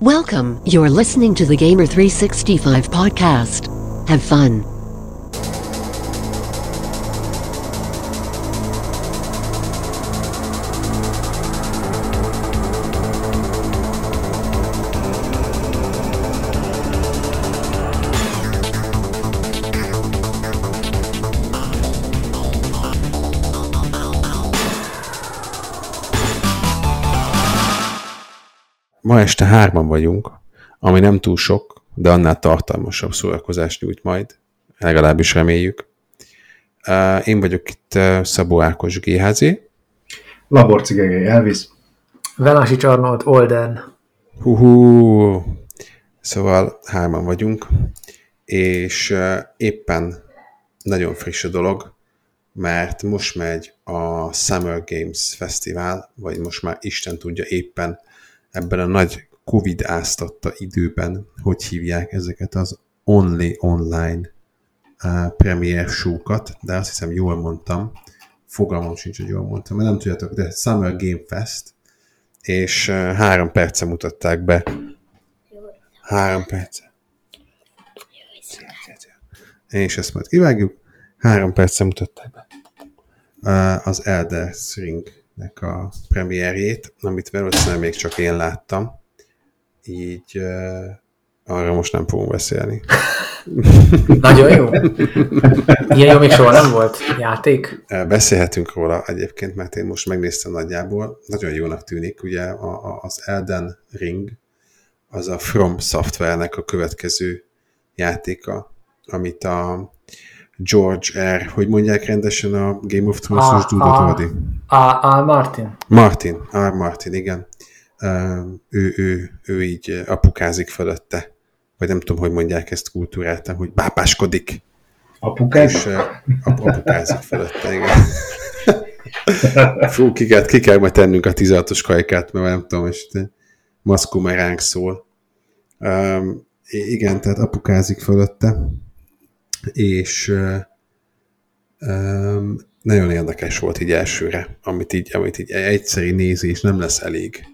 Welcome. You're listening to the Gamer 365 podcast. Have fun. Ma este hárman vagyunk, ami nem túl sok, de annál tartalmasabb szórakozást nyújt majd, legalábbis reméljük. Én vagyok itt Szabó Ákos GHZ. Laborci Gegely Elvis. Velási Csarnolt, Olden. Hú, szóval hárman vagyunk, és éppen nagyon friss a dolog, mert most megy a Summer Games Fesztivál, vagy most már Isten tudja éppen ebben a nagy Covid áztatta időben, hogy hívják ezeket az only online uh, premier show-kat, de azt hiszem jól mondtam, fogalmam sincs, hogy jól mondtam, mert nem tudjátok, de Summer Game Fest, és uh, három perce mutatták be. Három perce. És ezt majd kivágjuk. Három perce mutatták be uh, az Elder Ring nek a premierjét, amit valószínűleg még csak én láttam. Így uh, arra most nem fogunk beszélni. Nagyon jó. Ilyen jó még soha nem volt játék. Beszélhetünk róla egyébként, mert én most megnéztem nagyjából. Nagyon jónak tűnik, ugye a, a, az Elden Ring az a From Software-nek a következő játéka, amit a George R. Hogy mondják rendesen a Game of Thrones-os dúdot, a, a, Martin. Martin, R. Martin, igen. Uh, ő, ő, ő így apukázik fölötte. Vagy nem tudom, hogy mondják ezt kultúráltan, hogy bábáskodik. Apukázik? És uh, ap, apukázik fölötte, igen. Fú, ki kell, ki kell majd tennünk a 16-os kajkát, mert nem tudom, és maszkú már ránk szól. Um, igen, tehát apukázik fölötte és um, nagyon érdekes volt így elsőre, amit így, amit így egyszerű nézés nem lesz elég.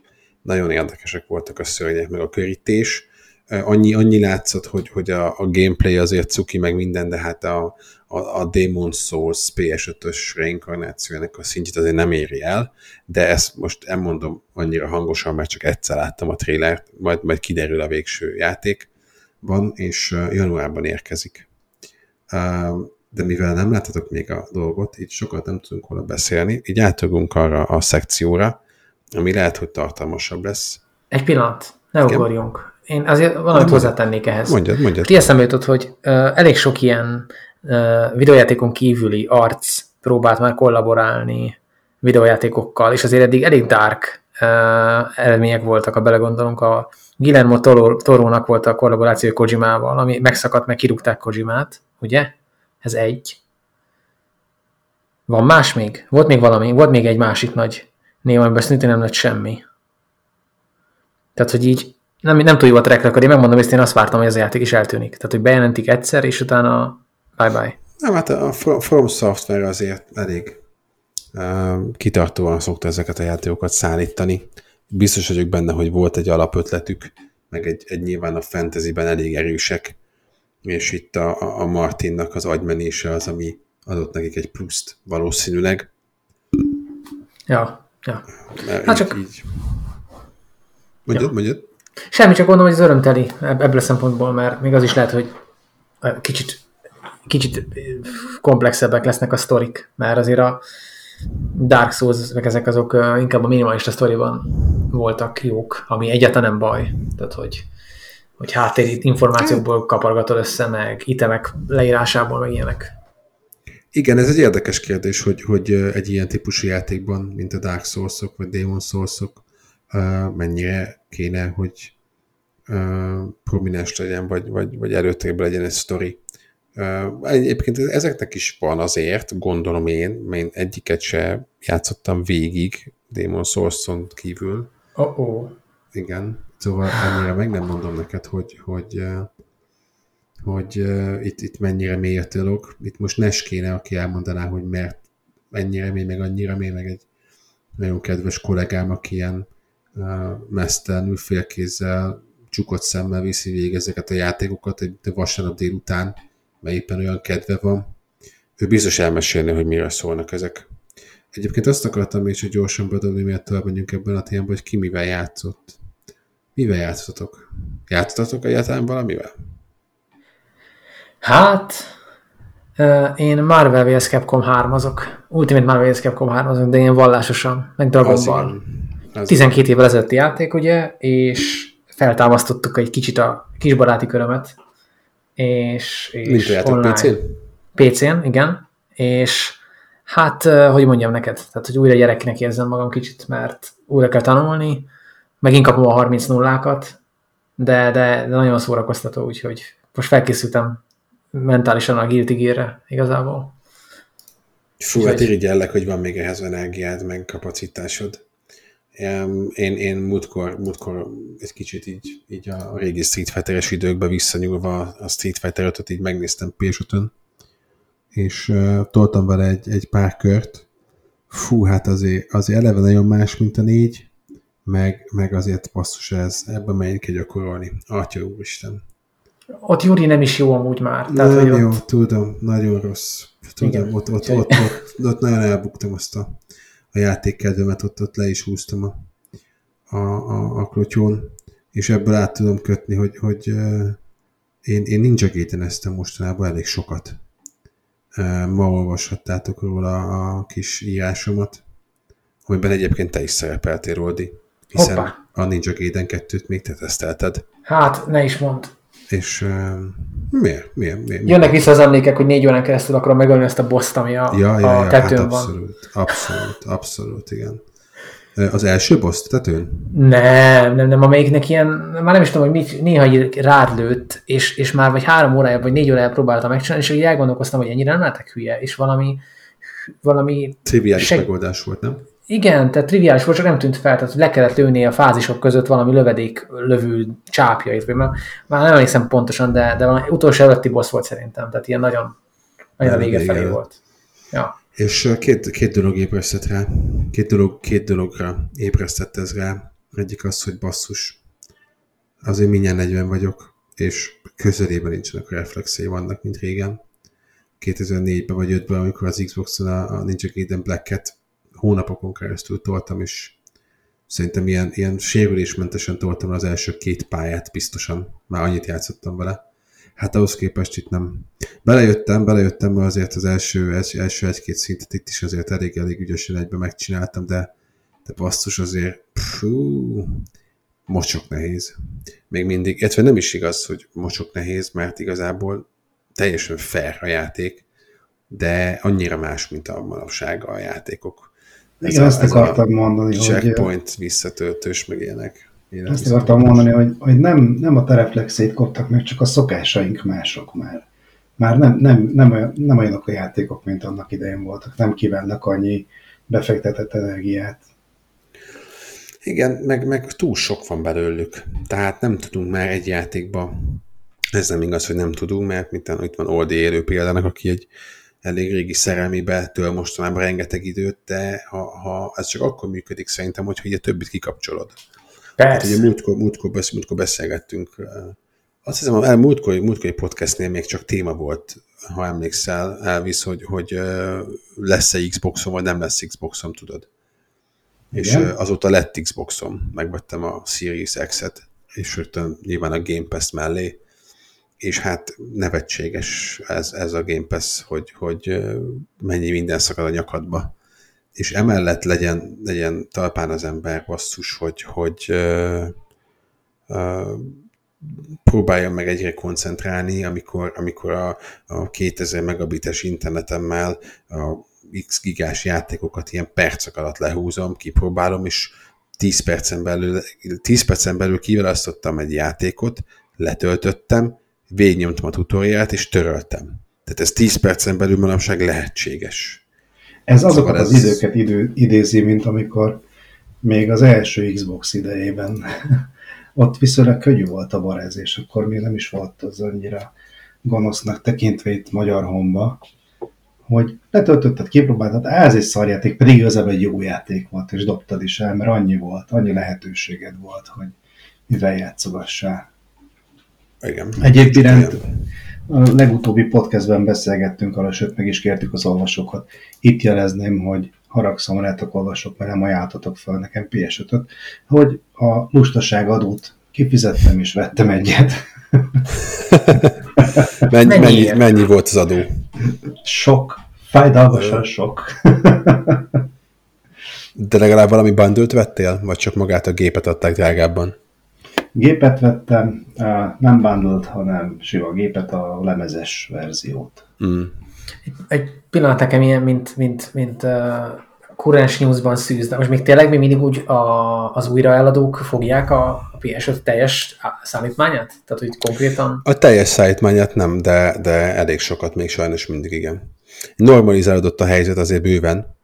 Nagyon érdekesek voltak a szörnyek, meg a körítés. Annyi, annyi látszott, hogy, hogy a, a gameplay azért cuki, meg minden, de hát a, a, a Demon Souls PS5-ös reinkarnációjának a szintjét azért nem éri el, de ezt most elmondom annyira hangosan, mert csak egyszer láttam a trailert, majd, majd kiderül a végső játékban, és januárban érkezik de mivel nem láttatok még a dolgot, így sokat nem tudunk volna beszélni, így átogunk arra a szekcióra, ami lehet, hogy tartalmasabb lesz. Egy pillanat, ne Igen? ugorjunk. Én azért valamit hozzátennék ehhez. Mondjad, mondjad. Ti eszembe jutott, hogy uh, elég sok ilyen uh, videójátékon kívüli arc próbált már kollaborálni videójátékokkal, és azért eddig elég dark uh, eredmények voltak, ha belegondolunk. A Guillermo Torónak volt a kollaboráció Kojimával, ami megszakadt, meg kirúgták Kojimát, ugye? Ez egy. Van más még? Volt még valami? Volt még egy másik nagy név, amiben szintén nem lett semmi. Tehát, hogy így nem, nem túl jó a track record, én megmondom, hogy én azt vártam, hogy ez a játék is eltűnik. Tehát, hogy bejelentik egyszer, és utána bye-bye. Nem, hát a From Software azért elég uh, kitartóan szokta ezeket a játékokat szállítani. Biztos vagyok benne, hogy volt egy alapötletük, meg egy, egy nyilván a fantasyben elég erősek, és itt a, a Martinnak az agymenése az, ami adott nekik egy pluszt valószínűleg. Ja, ja. Hát csak... Így. Mondjad, ja. mondjad. Semmi, csak gondolom, hogy ez örömteli ebből a szempontból, mert még az is lehet, hogy kicsit, kicsit komplexebbek lesznek a sztorik, mert azért a Dark Souls, meg ezek azok inkább a minimalista sztoriban voltak jók, ami egyáltalán nem baj. Tehát, hogy hogy háttér információkból kapargatod össze, meg itemek leírásából, meg ilyenek. Igen, ez egy érdekes kérdés, hogy, hogy egy ilyen típusú játékban, mint a Dark souls vagy Demon souls mennyire kéne, hogy prominens legyen, vagy, vagy, vagy előtérben legyen egy sztori. Egyébként ezeknek is van azért, gondolom én, mert én egyiket se játszottam végig Demon Souls-on kívül. Oh-oh. Igen. Szóval annyira meg nem mondom neked, hogy, hogy, eh, hogy uh, itt, itt mennyire mély a dolog. Itt most Nes kéne, aki elmondaná, hogy mert mennyire mély, meg annyira mély, meg egy nagyon kedves kollégám, aki ilyen uh, mesztelenül félkézzel csukott szemmel viszi végig ezeket a játékokat egy vasárnap délután, mert éppen olyan kedve van. Ő biztos elmesélni, hogy mire szólnak ezek. Egyébként azt akartam még csak gyorsan bedobni, miért tovább menjünk ebben a témában, hogy ki mivel játszott. Mivel játszottatok? Játszottatok egyáltalán valamivel? Hát, én Marvel vs. Capcom 3 azok. Ultimate Marvel vs. Capcom 3 azok, de ilyen vallásosan, meg Dragon Ball. igen. Az 12 évvel ezelőtti játék, ugye, és feltámasztottuk egy kicsit a kisbaráti körömet, és, és játék PC-n? PC-n, igen, és hát, hogy mondjam neked, tehát, hogy újra gyereknek érzem magam kicsit, mert újra kell tanulni, megint kapom a 30 nullákat, de, de, de nagyon szórakoztató, úgyhogy most felkészültem mentálisan a Guilty Gear-re igazából. Fú, hát Úgyhogy- irigyellek, hogy van még ehhez energiád, meg kapacitásod. Én, én múltkor, múltkor egy kicsit így, így a régi Street Fighter-es időkbe visszanyúlva a Street Fighter 5 így megnéztem ps és uh, toltam vele egy, egy pár kört. Fú, hát azért, azért eleve nagyon más, mint a négy, meg, meg azért basszus ez, ebben menjünk kell gyakorolni. Atya úristen. Ott Yuri nem is jó amúgy már. Tehát, Nem jó, ott, tudom, nagyon rossz. Tudom, Igen. ott, ott, ott, ott, ott, nagyon elbuktam azt a, a játékkedvemet, ott, ott le is húztam a, a, a, a klotyón, és ebből át tudom kötni, hogy, hogy én, én Ninja Gaiden mostanában elég sokat. Ma olvashattátok róla a kis írásomat, amiben egyébként te is szerepeltél, Ródi, hiszen Hoppá. a Ninja Gaiden 2-t még te tesztelted. hát ne is mond. És uh, miért? Miért? miért? Jönnek vissza az emlékek, hogy négy órán keresztül akarom megölni ezt a boszt, ami a, Ja, ja, a ja, tetőn hát van. abszolút, abszolút, abszolút, igen. Az első boss tetőn? Nem, nem, nem, amelyiknek ilyen, már nem is tudom, hogy mit, néha így rád lőtt, és, és már vagy három órája, vagy négy órája próbáltam megcsinálni, és így elgondolkoztam, hogy ennyire nem lehetek hülye, és valami, valami, Triviális Seg- megoldás volt, nem? Igen, tehát triviális volt, csak nem tűnt fel, tehát le kellett lőni a fázisok között valami lövedék lövő csápjait, vagy már, már nem emlékszem pontosan, de, de valami utolsó előtti boss volt szerintem, tehát ilyen nagyon, nagyon a vége felé lett. volt. Ja. És két, két dolog ébresztett rá. Két, dolog, két dologra ébresztett ez rá. Egyik az, hogy basszus, azért mindjárt 40 vagyok, és közelében nincsenek a reflexei vannak, mint régen. 2004-ben vagy 5-ben, amikor az Xboxon a, a Ninja Gaiden Black-et hónapokon keresztül toltam, és szerintem ilyen, ilyen sérülésmentesen toltam az első két pályát biztosan. Már annyit játszottam vele. Hát ahhoz képest itt nem. Belejöttem, belejöttem, mert azért az első, első, egy-két szintet itt is azért elég-elég ügyesen egybe megcsináltam, de, de basszus azért, fú, mocsok nehéz. Még mindig, illetve nem is igaz, hogy mocsok nehéz, mert igazából teljesen fair a játék, de annyira más, mint a manapság a játékok. Igen, a- ezt ez akartam a mondani, hogy checkpoint visszatöltős, meg ilyenek. Ilyenek ezt akartam mondani, hogy, hogy nem, nem a te reflexét koptak meg, csak a szokásaink mások már. Már nem, nem, nem, olyan, nem olyanok a játékok, mint annak idején voltak. Nem kívánnak annyi befektetett energiát. Igen, meg, meg túl sok van belőlük. Tehát nem tudunk már egy játékba, ez nem igaz, hogy nem tudunk, mert itt van Oldi élő példának, aki egy elég régi szerelmébe töl mostanában rengeteg időt, de ha, ha ez csak akkor működik szerintem, hogyha így a többit kikapcsolod. Hát Persze. ugye múltkor, múltkor, besz, múltkor beszélgettünk, azt hiszem, a múltkori, múltkori podcastnél még csak téma volt, ha emlékszel, Elvis, hogy, hogy lesz-e Xboxom, vagy nem lesz Xboxom, tudod. És Igen. eh, azóta lett Xboxom, megvettem a Series X-et, és rögtön nyilván a Game Pass mellé, és hát nevetséges ez, ez a Game Pass, hogy, hogy mennyi minden szakad a nyakadba. És emellett legyen, legyen talpán az ember basszus, hogy, hogy ö, ö, próbáljon meg egyre koncentrálni, amikor, amikor a, a 2000 megabites internetemmel a x gigás játékokat ilyen percek alatt lehúzom, kipróbálom, és 10 percen belül, 10 percen belül kiválasztottam egy játékot, letöltöttem, végignyomtam a tutoriát, és töröltem. Tehát ez 10 percen belül manapság lehetséges. Ez azokat Szóval az ez- időket idő, idézi, mint amikor még az első Xbox idejében ott viszonylag könnyű volt a barezés, akkor még nem is volt az annyira gonosznak tekintve itt Magyar Homba, hogy letöltötted, kipróbáltad, "Á, ez egy szarjáték, pedig igazából egy jó játék volt, és dobtad is el, mert annyi volt, annyi lehetőséged volt, hogy mivel játszogassál. Igen. Egyéb iránt a legutóbbi podcastben beszélgettünk arra, sőt meg is kértük az olvasókat. Itt jelezném, hogy haragszom rátok olvasok, mert nem ajánltatok fel nekem ps hogy a lustaság adót kifizettem és vettem egyet. mennyi, mennyi, mennyi volt az adó? Sok. Fájdalmasan sok. De legalább valami bandőt vettél? Vagy csak magát a gépet adták drágábban? Gépet vettem, nem bundled, hanem sima gépet, a lemezes verziót. Mm. Egy pillanat nekem ilyen, mint, mint, mint uh, kurrens newsban szűz, de most még tényleg még mindig úgy a, az újraeladók fogják a, a PS5 teljes szállítmányát? Tehát, hogy konkrétan? A teljes szállítmányát nem, de, de elég sokat még sajnos mindig igen. Normalizálódott a helyzet azért bőven,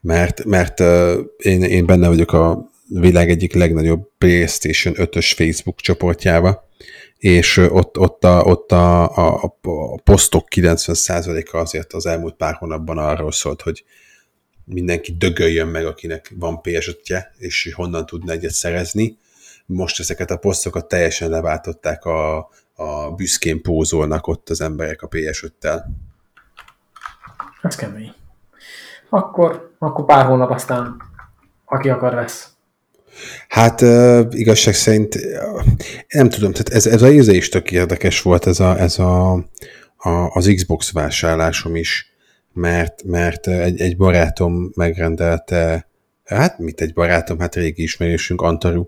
mert, mert uh, én, én benne vagyok a világ egyik legnagyobb PlayStation 5-ös Facebook csoportjába, és ott, ott, a, ott a, a, a posztok 90%-a azért az elmúlt pár hónapban arról szólt, hogy mindenki dögöljön meg, akinek van ps és honnan tudna egyet szerezni. Most ezeket a posztokat teljesen leváltották, a, a büszkén pózolnak ott az emberek a PS5-tel. Ez kemény. Akkor, akkor pár hónap aztán, aki akar vesz. Hát uh, igazság szerint nem tudom, tehát ez, ez a is tök érdekes volt ez, a, ez a, a, az Xbox vásárlásom is, mert, mert egy, egy barátom megrendelte, hát mit egy barátom, hát régi ismerősünk, Antaru,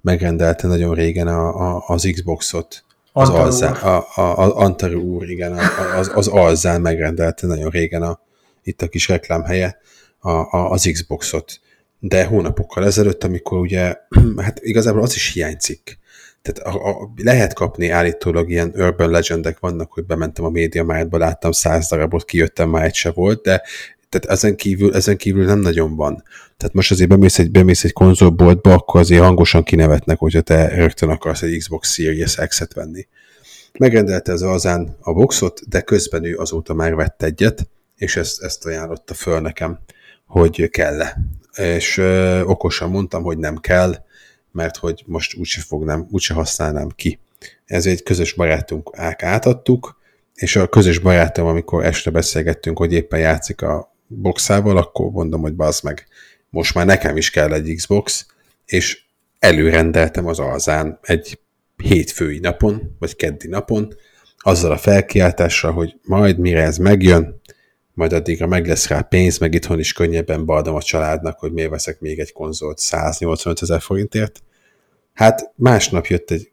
megrendelte nagyon régen a, a, az Xboxot. Az Alzán, a, a, a, Antaru úr, igen, az, az Alzán megrendelte nagyon régen a, itt a kis reklámhelye a, a, az Xboxot de hónapokkal ezelőtt, amikor ugye, hát igazából az is hiányzik. Tehát a, a, lehet kapni állítólag ilyen urban legendek vannak, hogy bementem a média májtba, láttam száz darabot, kijöttem, már egy se volt, de tehát ezen kívül, ezen kívül nem nagyon van. Tehát most azért bemész egy, bemész egy konzolboltba, akkor azért hangosan kinevetnek, hogyha te rögtön akarsz egy Xbox Series X-et venni. Megrendelte az azán a boxot, de közben ő azóta már vett egyet, és ezt, ezt ajánlotta föl nekem, hogy kell-e és ö, okosan mondtam, hogy nem kell, mert hogy most úgyse fognám, úgyse használnám ki. Ez egy közös barátunk átadtuk, és a közös barátom, amikor este beszélgettünk, hogy éppen játszik a boxával, akkor mondom, hogy bazd meg, most már nekem is kell egy Xbox, és előrendeltem az alzán egy hétfői napon, vagy keddi napon, azzal a felkiáltással, hogy majd mire ez megjön, majd addigra meg lesz rá pénz, meg itthon is könnyebben baldom a családnak, hogy miért veszek még egy konzolt 185 ezer forintért. Hát másnap jött egy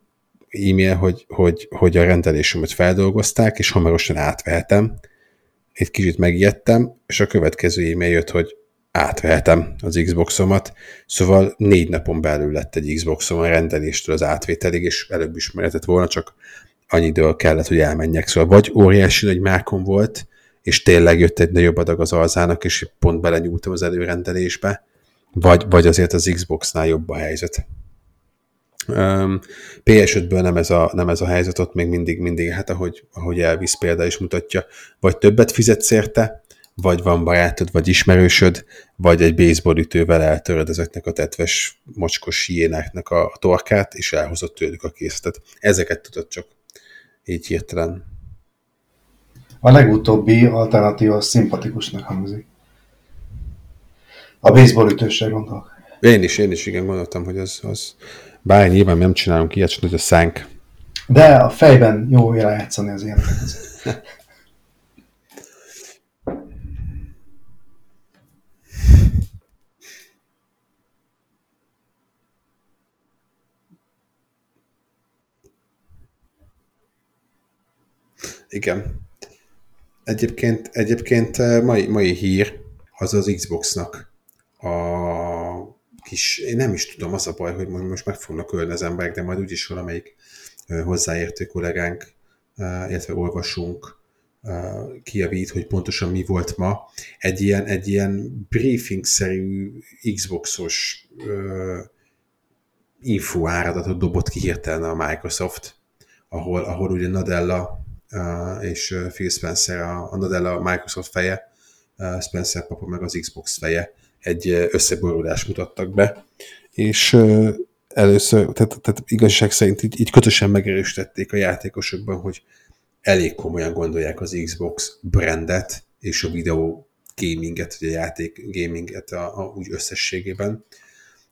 e-mail, hogy, hogy, hogy a rendelésemet feldolgozták, és hamarosan átvehetem. Egy kicsit megijedtem, és a következő e-mail jött, hogy átvehetem az Xboxomat, szóval négy napon belül lett egy Xboxom a rendeléstől az átvételig, és előbb is mehetett volna, csak annyi idő kellett, hogy elmenjek. Szóval vagy óriási nagy mákon volt, és tényleg jött egy nagyobb adag az alzának, és pont belenyúltam az előrendelésbe, vagy, vagy azért az Xbox-nál jobb a helyzet. Um, PS5-ből nem ez, a, nem ez a helyzet, ott még mindig, mindig, hát ahogy, ahogy elvisz példa is mutatja, vagy többet fizetsz érte, vagy van barátod, vagy ismerősöd, vagy egy baseballütővel eltöröd ezeknek a tetves, mocskos hiénáknak a torkát, és elhozott tőlük a készletet. Ezeket tudod csak így hirtelen a legutóbbi alternatíva szimpatikusnak hangzik. A baseball ütősre gondolok. Én is, én is igen gondoltam, hogy az, az bár nyilván nem csinálunk ilyet, csak hogy a szánk. De a fejben jó játszani az ilyeneket. Igen. Egyébként, egyébként eh, mai, mai hír az az Xboxnak a kis, én nem is tudom, az a baj, hogy most meg fognak ölni az emberek, de majd úgyis valamelyik eh, hozzáértő kollégánk, eh, illetve olvasunk kijavít, hogy pontosan mi volt ma. Egy ilyen, egy ilyen briefing-szerű Xboxos info áradatot dobott ki hirtelen a Microsoft, ahol, ahol ugye Nadella és Phil Spencer, a, a Nadella Microsoft feje, Spencer papa meg az Xbox feje egy összeborulást mutattak be, és először, tehát, tehát igazság szerint így, így kötösen megerősítették a játékosokban, hogy elég komolyan gondolják az Xbox brandet és a videó gaminget, vagy a játék gaminget a, a, úgy összességében,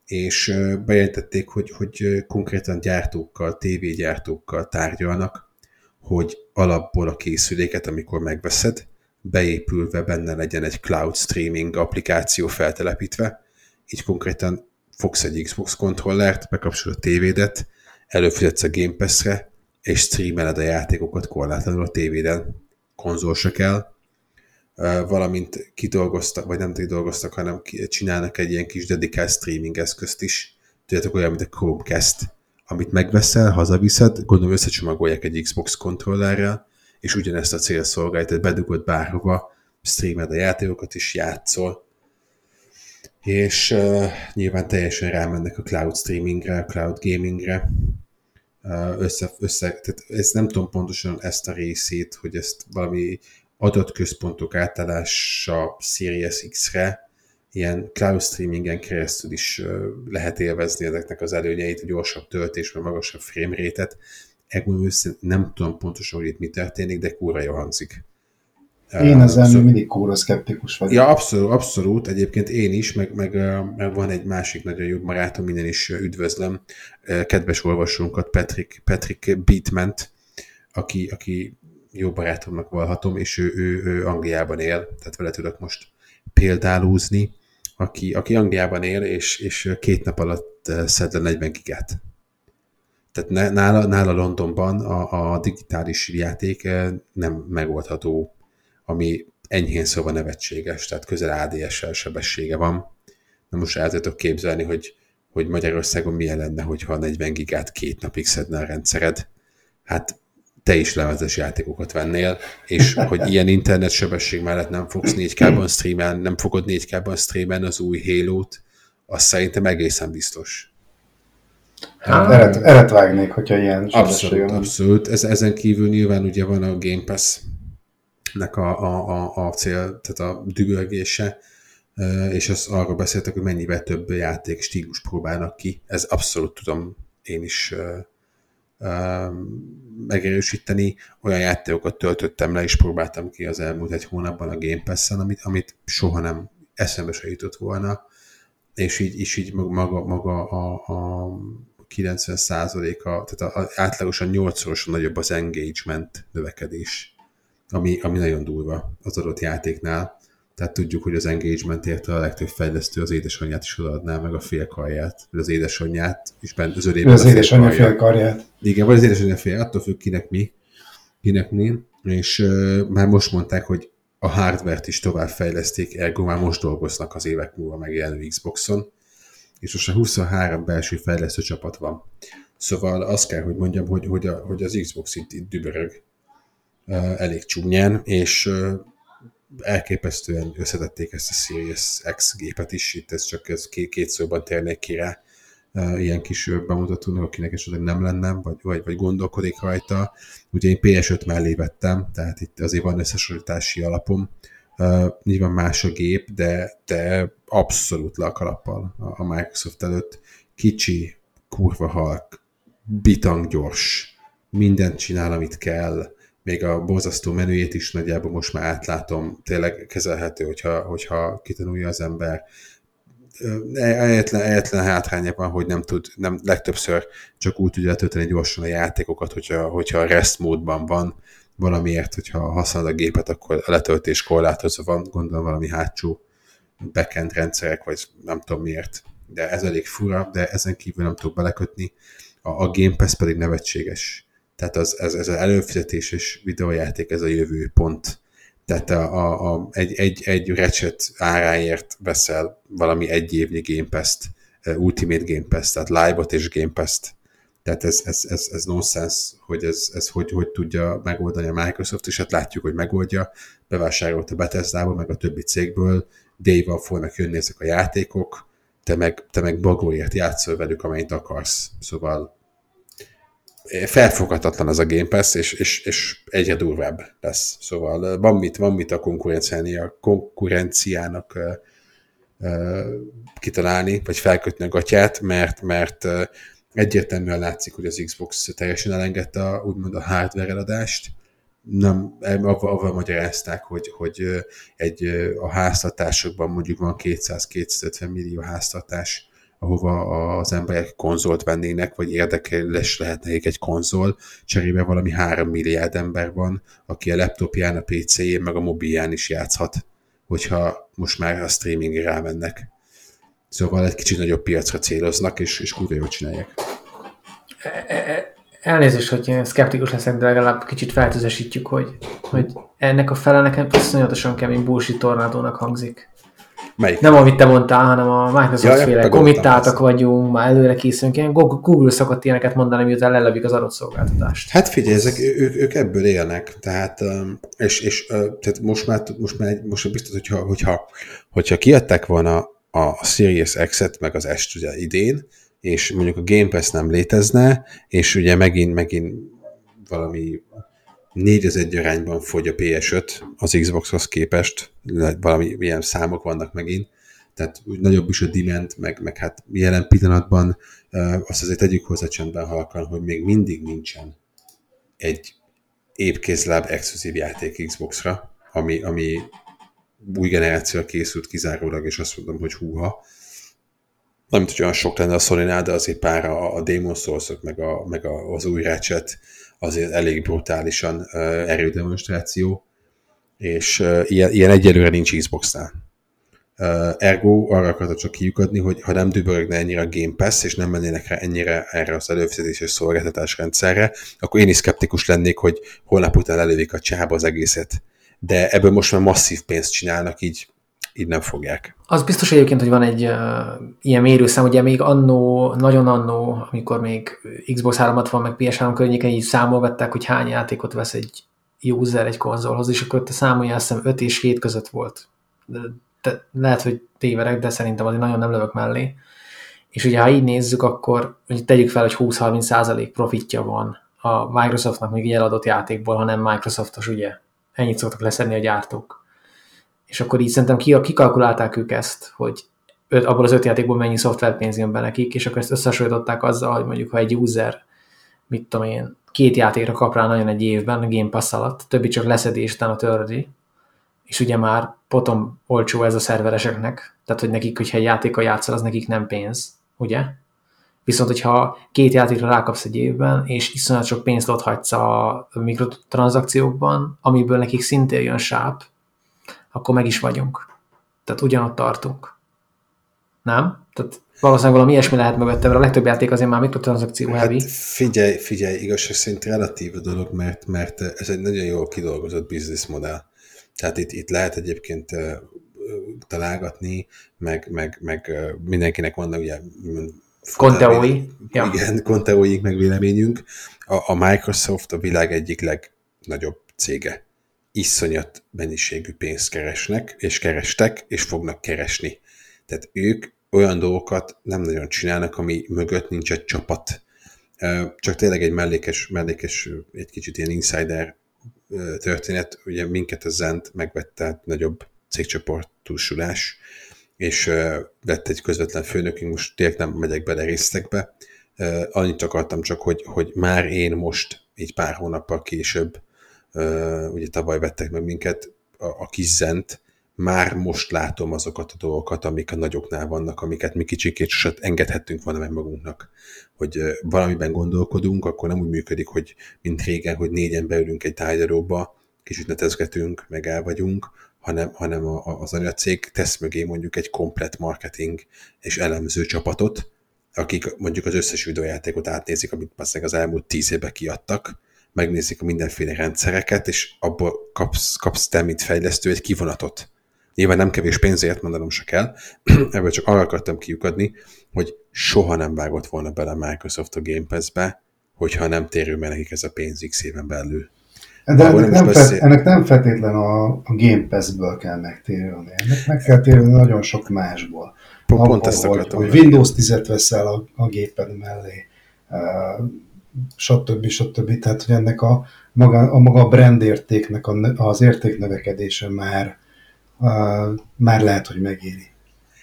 és bejelentették, hogy, hogy konkrétan gyártókkal, tévégyártókkal tárgyalnak, hogy alapból a készüléket, amikor megveszed, beépülve benne legyen egy cloud streaming applikáció feltelepítve, így konkrétan fogsz egy Xbox kontrollert, bekapcsolod a tévédet, előfizetsz a Game Pass-re, és streameled a játékokat korlátlanul a tévéden. Konzol se kell, valamint kidolgoztak, vagy nem kidolgoztak, hanem csinálnak egy ilyen kis dedikált streaming eszközt is. Tudjátok, olyan, mint a Chromecast, amit megveszel, hazaviszed, gondolom összecsomagolják egy Xbox kontrollerrel, és ugyanezt a cél szolgálja, tehát bedugod bárhova, streamed a játékokat is játszol, és uh, nyilván teljesen rámennek a cloud streamingre, a cloud gamingre, uh, össze, össze, tehát ezt nem tudom pontosan ezt a részét, hogy ezt valami adatközpontok átállása Series X-re, ilyen cloud streamingen keresztül is lehet élvezni ezeknek az előnyeit, a gyorsabb töltés, vagy magasabb frame rate-et. nem tudom pontosan, hogy itt mi történik, de kurva jó hangzik. Én ezzel szóval... mindig kóra szkeptikus vagyok. Ja, abszolút, abszolút. Egyébként én is, meg, meg, meg van egy másik nagyon jó barátom, minden is üdvözlöm, kedves olvasónkat, Patrick, Patrick Beatment, aki, aki jó barátomnak valhatom, és ő, ő, ő Angliában él, tehát vele tudok most példálúzni, aki, aki Angliában él, és, és két nap alatt szed le 40 gigát. Tehát nála, nála Londonban a, a digitális játék nem megoldható ami enyhén szóval nevetséges, tehát közel ADS-sel sebessége van. Na most el tudok képzelni, hogy, hogy Magyarországon milyen lenne, hogyha 40 gigát két napig szedne a rendszered. Hát te is lemezes játékokat vennél, és hogy ilyen internetsebesség mellett nem fogsz 4K-ban streamelni, nem fogod 4K-ban streamelni az új Halo-t, az szerintem egészen biztos. Hát, eret, eret vágnék, hogyha ilyen Abszolút, abszolút. Ez, ezen kívül nyilván ugye van a Game Pass, nek a, a, a, a cél, tehát a dübörgése, és az arról beszéltek, hogy mennyivel több játék stílus próbálnak ki. Ez abszolút tudom én is megerősíteni. Olyan játékokat töltöttem le, és próbáltam ki az elmúlt egy hónapban a Game Pass-en, amit, amit soha nem eszembe se jutott volna, és így, és így maga, maga a, a 90 a tehát a, a, átlagosan 8-szorosan nagyobb az engagement növekedés ami, ami nagyon durva az adott játéknál. Tehát tudjuk, hogy az engagement érte a legtöbb fejlesztő az édesanyját is odaadná, meg a félkarját, vagy az édesanyját, és bent az örébe az édesanyja félkarját. Igen, vagy az édesanyja fél, attól függ kinek mi, kinek mi, és uh, már most mondták, hogy a hardvert is tovább fejleszték, ergo már most dolgoznak az évek múlva megjelenő Xboxon, és most a 23 belső fejlesztő csapat van. Szóval azt kell, hogy mondjam, hogy, hogy, a, hogy az Xbox itt, itt dübörög elég csúnyán, és elképesztően összetették ezt a Series X gépet is, itt ez csak ez két, két szóban térnék ki rá, ilyen kis bemutatónak, akinek esetleg nem lenne, vagy, vagy, vagy gondolkodik rajta. Ugye én PS5 mellé vettem, tehát itt azért van összehasonlítási alapom. Uh, nyilván más a gép, de, de abszolút le a kalappal a Microsoft előtt. Kicsi, kurva halk, bitang gyors, mindent csinál, amit kell, még a borzasztó menüjét is nagyjából most már átlátom, tényleg kezelhető, hogyha, hogyha kitanulja az ember. Egyetlen, egyetlen hátránya van, hogy nem tud, nem, legtöbbször csak úgy tudja letölteni gyorsan a játékokat, hogyha, hogyha rest módban van, valamiért, hogyha használod a gépet, akkor a letöltés korlátozva van, gondolom valami hátsó backend rendszerek, vagy nem tudom miért. De ez elég fura, de ezen kívül nem tudok belekötni. A, a Game Pass pedig nevetséges tehát az, ez, ez az előfizetéses videójáték, ez a jövő pont. Tehát a, a, a, egy, egy, egy Ratchet áráért veszel valami egy évnyi Game Pass-t, Ultimate Game Pass, tehát Live-ot és Game Pass-t. Tehát ez, ez, ez, ez nonsense, hogy ez, ez hogy, hogy tudja megoldani a Microsoft, és hát látjuk, hogy megoldja. Bevásárolt a bethesda meg a többi cégből, Dave-val fognak jönni ezek a játékok, te meg, te meg bagóért játszol velük, amennyit akarsz. Szóval felfoghatatlan az a Game Pass, és, és, és egyre durvább lesz. Szóval van mit, van mit a konkurenciának, konkurenciának kitalálni, vagy felkötni a gatyát, mert, mert egyértelműen látszik, hogy az Xbox teljesen elengedte a, úgymond a hardware eladást, nem, avval, avval magyarázták, hogy, hogy egy, a háztartásokban mondjuk van 200-250 millió háztartás, ahova az emberek konzolt vennének, vagy érdekelés lehet nekik egy konzol, cserébe valami 3 milliárd ember van, aki a laptopján, a PC-jén, meg a mobilján is játszhat, hogyha most már a streamingre rámennek. Szóval egy kicsit nagyobb piacra céloznak, és, és kurva jól csinálják. E, e, e, elnézést, hogy én szkeptikus leszek, de legalább kicsit feltüzesítjük, hogy, hogy ennek a fele nekem iszonyatosan kemény bullshit tornádónak hangzik. Melyik? Nem amit te mondtál, hanem a Microsoft Ja, féle komittáltak vagyunk, már előre készülünk. Ilyen Google szokott ilyeneket mondani, miután lelövik az adott szolgáltatást. Hát figyelj, ezek, ők, ők ebből élnek, tehát, és, és tehát most már, most már, most biztos, hogyha, hogyha, hogyha kiadták volna a Series X-et, meg az S-t ugye idén, és mondjuk a Game Pass nem létezne, és ugye megint, megint valami 4 az egy arányban fogy a PS5 az Xboxhoz képest, valami ilyen számok vannak megint, tehát úgy nagyobb is a demand, meg, meg hát jelen pillanatban azt azért tegyük hozzá csendben halkan, hogy még mindig nincsen egy épkézláb exkluzív játék Xbox-ra, ami, ami új generációra készült kizárólag, és azt mondom, hogy húha. Nem hogy olyan sok lenne a sony de azért pár a, a Demon souls meg, a, meg a, az új Ratchet azért elég brutálisan uh, erődemonstráció, és uh, ilyen, ilyen egyelőre nincs Xbox-nál. Uh, ergo arra akartak csak kiukadni, hogy ha nem dübörögne ennyire a Game Pass, és nem mennének rá ennyire erre az előfizetéses szolgáltatás rendszerre, akkor én is szkeptikus lennék, hogy holnap után elővik a csába az egészet. De ebből most már masszív pénzt csinálnak, így, így nem fogják. Az biztos egyébként, hogy van egy uh, ilyen mérőszám, ugye még annó, nagyon annó, amikor még Xbox 360 meg PS3 környéken így számolgatták, hogy hány játékot vesz egy user egy konzolhoz, és akkor te számolja, azt hiszem 5 és 7 között volt. De, de lehet, hogy tévedek, de szerintem azért nagyon nem lövök mellé. És ugye, ha így nézzük, akkor hogy tegyük fel, hogy 20-30 százalék profitja van a Microsoftnak még egy eladott játékból, ha nem Microsoftos, ugye? Ennyit szoktak leszedni a gyártók. És akkor így szerintem kikalkulálták ők ezt, hogy öt, abból az öt játékból mennyi szoftverpénz jön be nekik, és akkor ezt összehasonlították azzal, hogy mondjuk ha egy user, mit tudom én, két játékra kap rá nagyon egy évben a Game Pass alatt, többi csak leszedés, utána tördi, és ugye már potom olcsó ez a szervereseknek, tehát hogy nekik, hogyha egy játékkal játszol, az nekik nem pénz, ugye? Viszont, hogyha két játékra rákapsz egy évben, és iszonyat sok pénzt ott hagysz a mikrotranszakciókban, amiből nekik szintén jön sáp, akkor meg is vagyunk. Tehát ugyanott tartunk. Nem? Tehát valószínűleg valami ilyesmi lehet mögötte, mert a legtöbb játék azért már mikrotranszakció heavy. Hát figyelj, figyelj, igazság szerint relatív a dolog, mert, mert ez egy nagyon jól kidolgozott modell. Tehát itt, itt lehet egyébként találgatni, meg, meg, meg mindenkinek vannak ugye Konteói. Ja. Igen, konteóik meg véleményünk. A, a Microsoft a világ egyik legnagyobb cége. Iszonyat mennyiségű pénzt keresnek, és kerestek, és fognak keresni. Tehát ők olyan dolgokat nem nagyon csinálnak, ami mögött nincs egy csapat. Csak tényleg egy mellékes, mellékes egy kicsit ilyen insider történet, ugye minket a Zent megvette nagyobb cégcsoportusulás, és lett egy közvetlen főnökünk, most tényleg nem megyek bele részletekbe, annyit akartam csak, hogy, hogy már én most, így pár hónappal később, ugye tavaly vettek meg minket, a, a kis Zent, már most látom azokat a dolgokat, amik a nagyoknál vannak, amiket mi kicsikét sosem engedhettünk volna meg magunknak. Hogy valamiben gondolkodunk, akkor nem úgy működik, hogy mint régen, hogy négyen beülünk egy tárgyalóba, kicsit netezgetünk, meg el vagyunk, hanem, hanem a, a, az anyacég tesz mögé mondjuk egy komplet marketing és elemző csapatot, akik mondjuk az összes videójátékot átnézik, amit az elmúlt tíz évben kiadtak, megnézik a mindenféle rendszereket, és abból kapsz, kapsz te, mint fejlesztő, egy kivonatot. Nyilván nem kevés pénzért, mondanom se kell, ebből csak arra akartam kiukadni, hogy soha nem vágott volna bele Microsoft a Game Pass-be, hogyha nem térül meg nekik ez a pénz X éven belül. De ennek nem, felt, ennek nem feltétlen a, a Game Pass-ből kell megtérülni, ennek meg kell térülni nagyon sok másból. Pont, Abba, pont ezt akartam. Hogy, hogy Windows 10-et veszel a, a géped mellé, uh, stb. stb. Tehát, hogy ennek a maga a, maga brand értéknek a, az értéknövekedése már, már lehet, hogy megéri.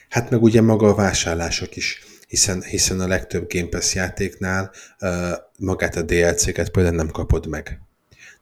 Hát meg ugye maga a vásárlások is hiszen, hiszen a legtöbb Game Pass játéknál uh, magát a DLC-ket például nem kapod meg.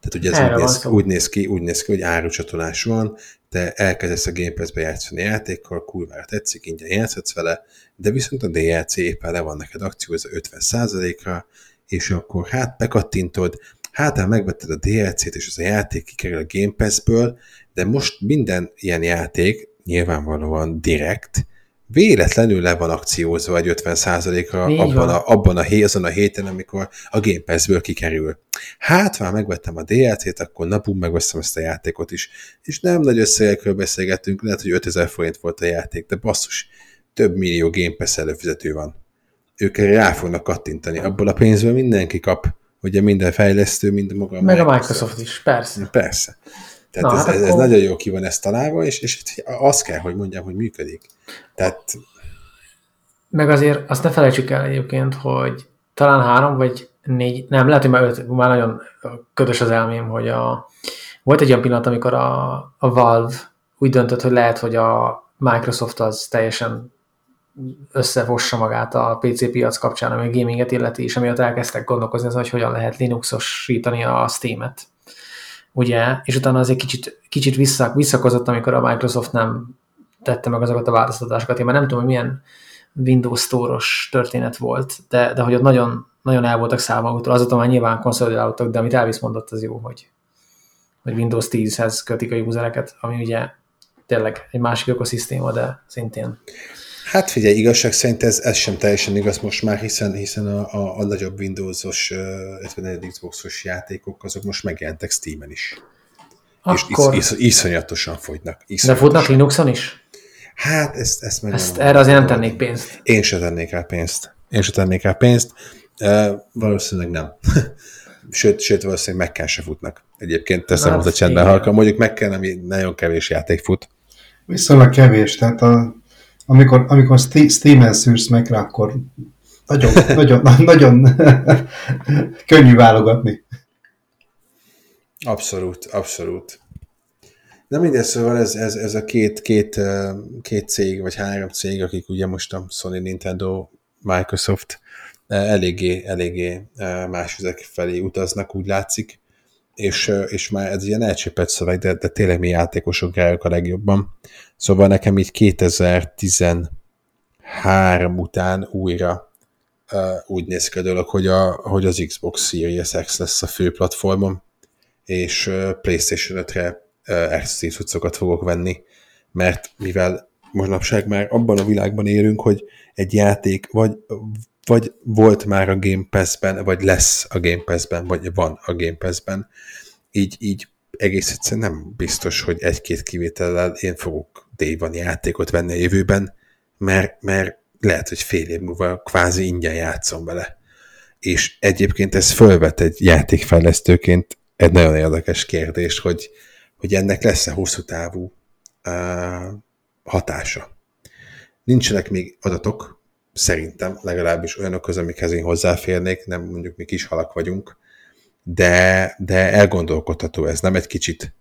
Tehát ugye ez Erre úgy néz, szó. úgy, néz ki, úgy néz ki, hogy árucsatolás van, te elkezdesz a Game Pass-be játszani a játékkal, kurvára tetszik, ingyen játszhatsz vele, de viszont a DLC éppen le van neked akciózva 50%-ra, és akkor hát bekattintod, hát hát megvetted a DLC-t, és az a játék kikerül a Game Pass-ből, de most minden ilyen játék nyilvánvalóan direkt, véletlenül le van akciózva egy 50%-ra Így abban a, abban a, hé, azon a héten, amikor a Game Pass-ből kikerül. Hát, már megvettem a DLC-t, akkor na bum, megveszem ezt a játékot is. És nem nagy összegekről beszélgettünk, lehet, hogy 5000 forint volt a játék, de basszus, több millió Game Pass előfizető van. Ők rá fognak kattintani. Abból a pénzből mindenki kap, ugye minden fejlesztő, mind maga Meg a Microsoft is, persze. Persze. Tehát Na, ez, hát ez, ez akkor- nagyon jó ki van ezt találva, és, és azt kell, hogy mondjam, hogy működik. Tehát Meg azért azt ne felejtsük el egyébként, hogy talán három vagy négy, nem, lehet, hogy már öt, már nagyon ködös az elmém, hogy a, volt egy olyan pillanat, amikor a, a Valve úgy döntött, hogy lehet, hogy a Microsoft az teljesen összefossa magát a PC piac kapcsán, ami a gaminget illeti, és amiatt elkezdtek gondolkozni azon, hogy hogyan lehet Linuxosítani a Steam-et. Ugye, és utána azért kicsit, kicsit vissza, visszakozott, amikor a Microsoft nem tette meg azokat a változtatásokat. Én már nem tudom, hogy milyen Windows Store-os történet volt, de, de hogy ott nagyon, nagyon el voltak számolótól, azóta már nyilván konszolidálódtak, de amit Elvis mondott, az jó, hogy, hogy Windows 10-hez kötik a usereket, ami ugye tényleg egy másik ökoszisztéma, de szintén. Hát figyelj, igazság szerint ez, ez sem teljesen igaz most már, hiszen, hiszen a, a, a nagyobb Windows-os, illetve Xbox-os játékok, azok most megjelentek Steam-en is. És Akkor, is, is, iszonyatosan fogynak. de Iszonyatosan. futnak Linuxon is? Hát ezt, ezt meg Ezt, nem- erre azért nem tennék pénzt. Én se tennék rá pénzt. Én se tennék rá pénzt. Uh, valószínűleg nem. sőt, sőt, valószínűleg meg kell se futnak. Egyébként teszem Hát, hozzá csendben igen. halka. Mondjuk meg kell, ami nagyon kevés játék fut. Viszonylag kevés, tehát a, amikor, amikor Ste- Steam-en szűrsz meg rá, akkor nagyon, nagyon, nagyon könnyű válogatni. Abszolút, abszolút. De mindegy, szóval ez, ez, ez a két, két, két cég, vagy három cég, akik ugye most a Sony, Nintendo, Microsoft eléggé, eléggé más üzek felé utaznak, úgy látszik, és, és már ez ilyen elcsépett szöveg, de, de tényleg mi játékosok járjuk a legjobban. Szóval nekem így 2013 után újra ö, úgy néz ki a dolog, hogy, a, hogy az Xbox Series X lesz a fő platformom, és ö, PlayStation 5-re ö, exkluzív cuccokat fogok venni, mert mivel manapság már abban a világban élünk, hogy egy játék vagy, vagy volt már a Game Pass-ben, vagy lesz a Game Pass-ben, vagy van a Game Pass-ben, így, így egész egyszerűen nem biztos, hogy egy-két kivétellel én fogok Day One játékot venni a jövőben, mert, mert lehet, hogy fél év múlva kvázi ingyen játszom vele. És egyébként ez fölvet egy játékfejlesztőként egy nagyon érdekes kérdés, hogy, hogy ennek lesz-e hosszú távú uh, hatása. Nincsenek még adatok, szerintem legalábbis olyanok amikhez én hozzáférnék, nem mondjuk mi kis halak vagyunk, de, de elgondolkodható ez, nem egy kicsit,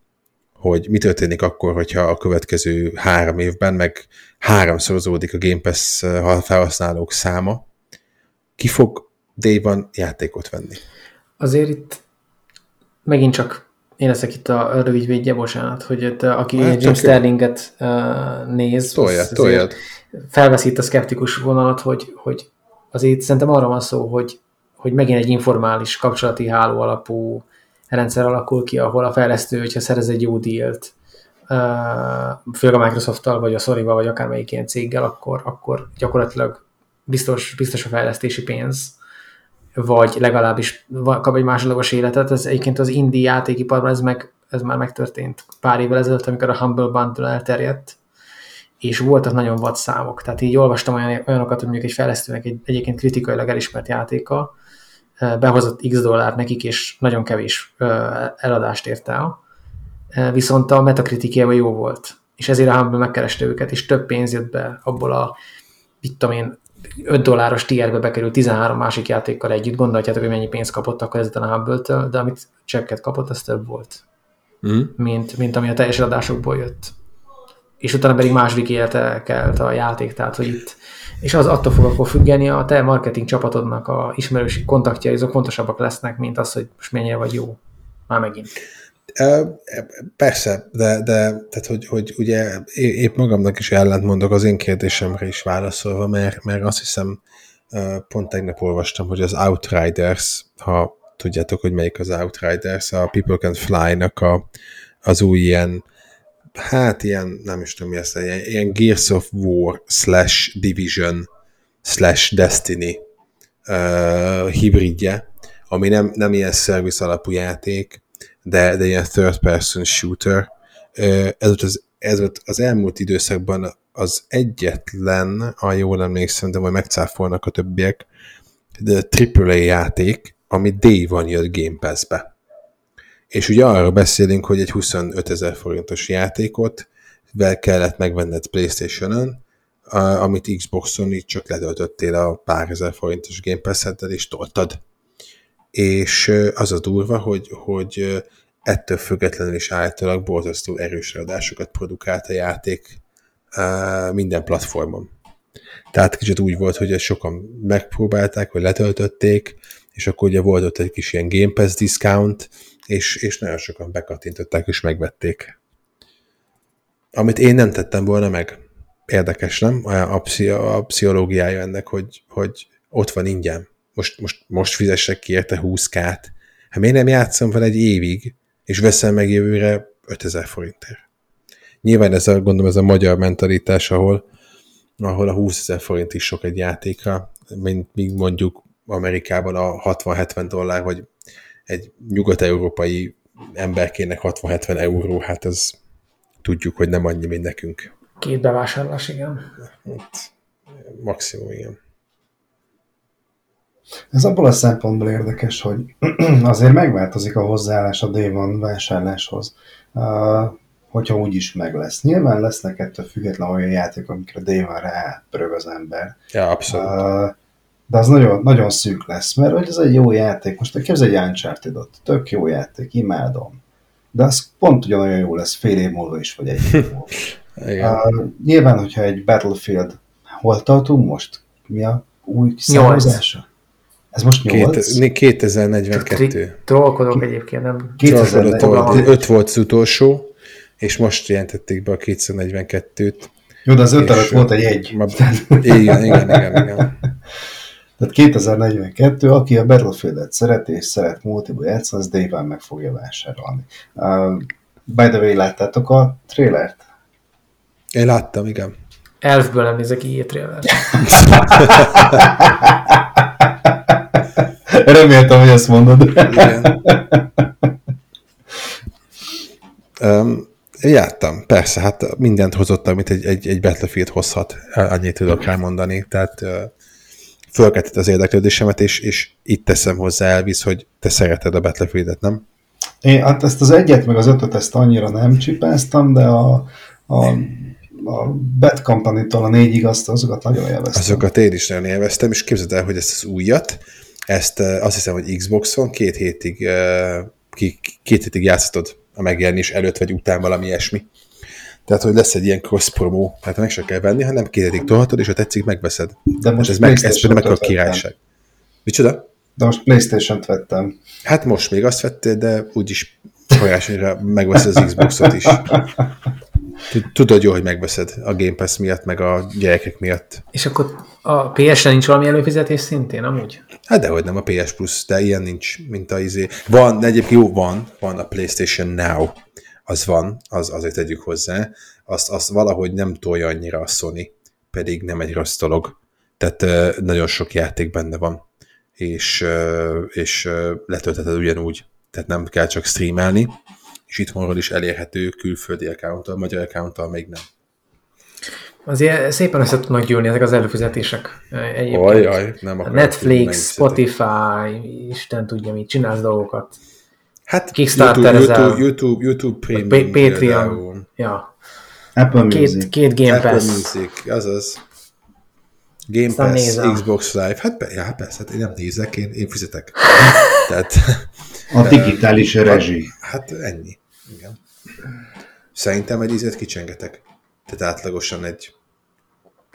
hogy mi történik akkor, hogyha a következő három évben meg háromszorozódik a Game Pass felhasználók száma, ki fog Day-ban játékot venni? Azért itt megint csak én leszek itt a rövid védje, bocsánat, hogy itt, aki Hát, Jim jó. Sterlinget uh, néz, Toljad, az azért toljad. felveszi itt a szkeptikus vonalat, hogy, hogy azért szerintem arra van szó, hogy, hogy megint egy informális kapcsolati háló alapú rendszer alakul ki, ahol a fejlesztő, hogyha szerez egy jó dílt, főleg a Microsoft-tal, vagy a Sony-val, vagy akármelyik ilyen céggel, akkor, akkor gyakorlatilag biztos, biztos a fejlesztési pénz, vagy legalábbis kap egy másodlagos életet. Ez egyébként az indie játékiparban ez, meg, ez már megtörtént pár évvel ezelőtt, amikor a Humble Bundle elterjedt, és voltak nagyon vad számok. Tehát így olvastam olyan, olyanokat, hogy mondjuk egy fejlesztőnek egy egyébként kritikailag elismert játéka eh, behozott x dollár nekik, és nagyon kevés eladást ért el. Viszont a metakritikjában jó volt. És ezért a Humble megkereste őket, és több pénz jött be abból a, mit tudom én, 5 dolláros tierbe bekerült 13 másik játékkal együtt. Gondolhatjátok, hogy mennyi pénzt kapott akkor ezután a Humble-től, de amit csekket kapott, az több volt, Mm. mint, mint ami a teljes adásokból jött. És utána pedig második élete kelt a játék, tehát hogy itt, és az attól fog akkor függeni, a te marketing csapatodnak a ismerősi kontaktjai, azok fontosabbak lesznek, mint az, hogy most mennyire vagy jó. Már megint. Persze, de, de tehát, hogy, hogy ugye épp magamnak is ellentmondok az én kérdésemre is válaszolva, mert, mert azt hiszem, pont tegnap olvastam, hogy az Outriders, ha tudjátok, hogy melyik az Outriders, a People Can Fly-nak a, az új ilyen, hát ilyen, nem is tudom mi ezt, ilyen, ilyen Gears of War slash Division slash Destiny uh, hibridje, ami nem, nem ilyen service alapú játék, de, de ilyen third person shooter. Uh, ez volt az, ez volt az elmúlt időszakban az egyetlen, ha jól emlékszem, de majd megcáfolnak a többiek, de AAA játék, ami day van jött Game Pass-be. És ugye arról beszélünk, hogy egy 25 ezer forintos játékot vel kellett megvenned Playstation-on, amit Xboxon így csak letöltöttél a pár ezer forintos Game pass és toltad. És az a durva, hogy, hogy ettől függetlenül is általában borzasztó erős adásokat produkált a játék minden platformon. Tehát kicsit úgy volt, hogy ezt sokan megpróbálták, vagy letöltötték, és akkor ugye volt ott egy kis ilyen Game Pass discount, és, és nagyon sokan bekattintották és megvették. Amit én nem tettem volna meg. Érdekes, nem? A, pszi, a pszichológiája ennek, hogy, hogy ott van ingyen. Most, most, most fizessek ki érte 20k-t. Hát miért nem játszom vele egy évig, és veszem meg jövőre 5000 forintért? Nyilván ez a, gondolom, ez a magyar mentalitás, ahol, ahol a 20 ezer forint is sok egy játékra, mint míg mondjuk Amerikában a 60-70 dollár, vagy egy nyugat-európai emberkének 60-70 euró, hát ez tudjuk, hogy nem annyi, mint nekünk. Két bevásárlás, igen. Hát, maximum, igen. Ez abból a szempontból érdekes, hogy azért megváltozik a hozzáállás a Day vásárláshoz hogyha úgy is meg lesz. Nyilván lesznek ettől független olyan játék, amikre dévanra átpörög az ember. Ja, abszolút. De az nagyon, nagyon szűk lesz, mert hogy ez egy jó játék. Most képzelj egy uncharted -ot. tök jó játék, imádom. De az pont ugyanolyan jó lesz fél év múlva is, vagy egy év múlva. uh, nyilván, hogyha egy Battlefield, hol tartunk most? Mi a új számozása? Ez most 8? 2042. Trollkodok egyébként, nem? 2042. 5 volt az utolsó, és most jelentették be a 242-t. Jó, de az öt előtt volt egy egy. Ma, igen, igen, igen, igen. Tehát 2042, aki a Battlefield-et szereti és szeret multiból játszani, az Dave meg fogja vásárolni. Uh, by the way, láttátok a trailert? Én láttam, igen. Elfből nem nézek így trailert. Reméltem, hogy ezt mondod. Igen. Um, Jártam, persze, hát mindent hozott, amit egy, egy, egy Battlefield hozhat, annyit tudok rá mondani, tehát fölkeltett az érdeklődésemet, és, és itt teszem hozzá, Elvis, hogy te szereted a Battlefield-et, nem? Én hát ezt az egyet, meg az ötöt ezt annyira nem csipáztam, de a, a, a Bad Company-tól a négyig azt, azokat nagyon élveztem. Azokat én is nagyon élveztem, és képzeld el, hogy ezt az újat, ezt azt hiszem, hogy Xboxon két hétig, két hétig játszhatod a megjelenés előtt vagy után valami ilyesmi. Tehát, hogy lesz egy ilyen cross promo, tehát meg se kell venni, hanem kétedik tolhatod, és ha tetszik, megveszed. De most ez, meg, ez például meg a királyság. Micsoda? De most Playstation-t vettem. Hát most még azt vettél, de úgyis folyásonyra megveszed az Xboxot is. Tudod jó, hogy megveszed a Game Pass miatt, meg a gyerekek miatt. És akkor a PS-en nincs valami előfizetés szintén, amúgy? Hát dehogy nem a PS Plus, de ilyen nincs, mint a izé. Van, egyébként jó, van, van a PlayStation Now, az van, az, azért tegyük hozzá, azt, azt valahogy nem tolja annyira a Sony, pedig nem egy rossz dolog. Tehát nagyon sok játék benne van, és, és letöltheted ugyanúgy, tehát nem kell csak streamelni, és itthonról is elérhető külföldi accounttal, magyar accounttal még nem. Azért szépen össze tudnak gyűlni ezek az előfizetések. Egyébként. Ajaj, nem Netflix, Spotify, Isten tudja mit, csinálsz dolgokat. Hát Kickstarter YouTube, YouTube, YouTube, YouTube Premium. Patreon. Ja. Apple két, Music. Két Game Apple Pass. Music, azaz. Game Aztán Pass, nézem. Xbox Live. Hát ja, persze, hát én nem nézek, én, én fizetek. Tehát, a digitális rezsi. Hát ennyi. Igen. Szerintem egy ízet kicsengetek. tehát átlagosan egy,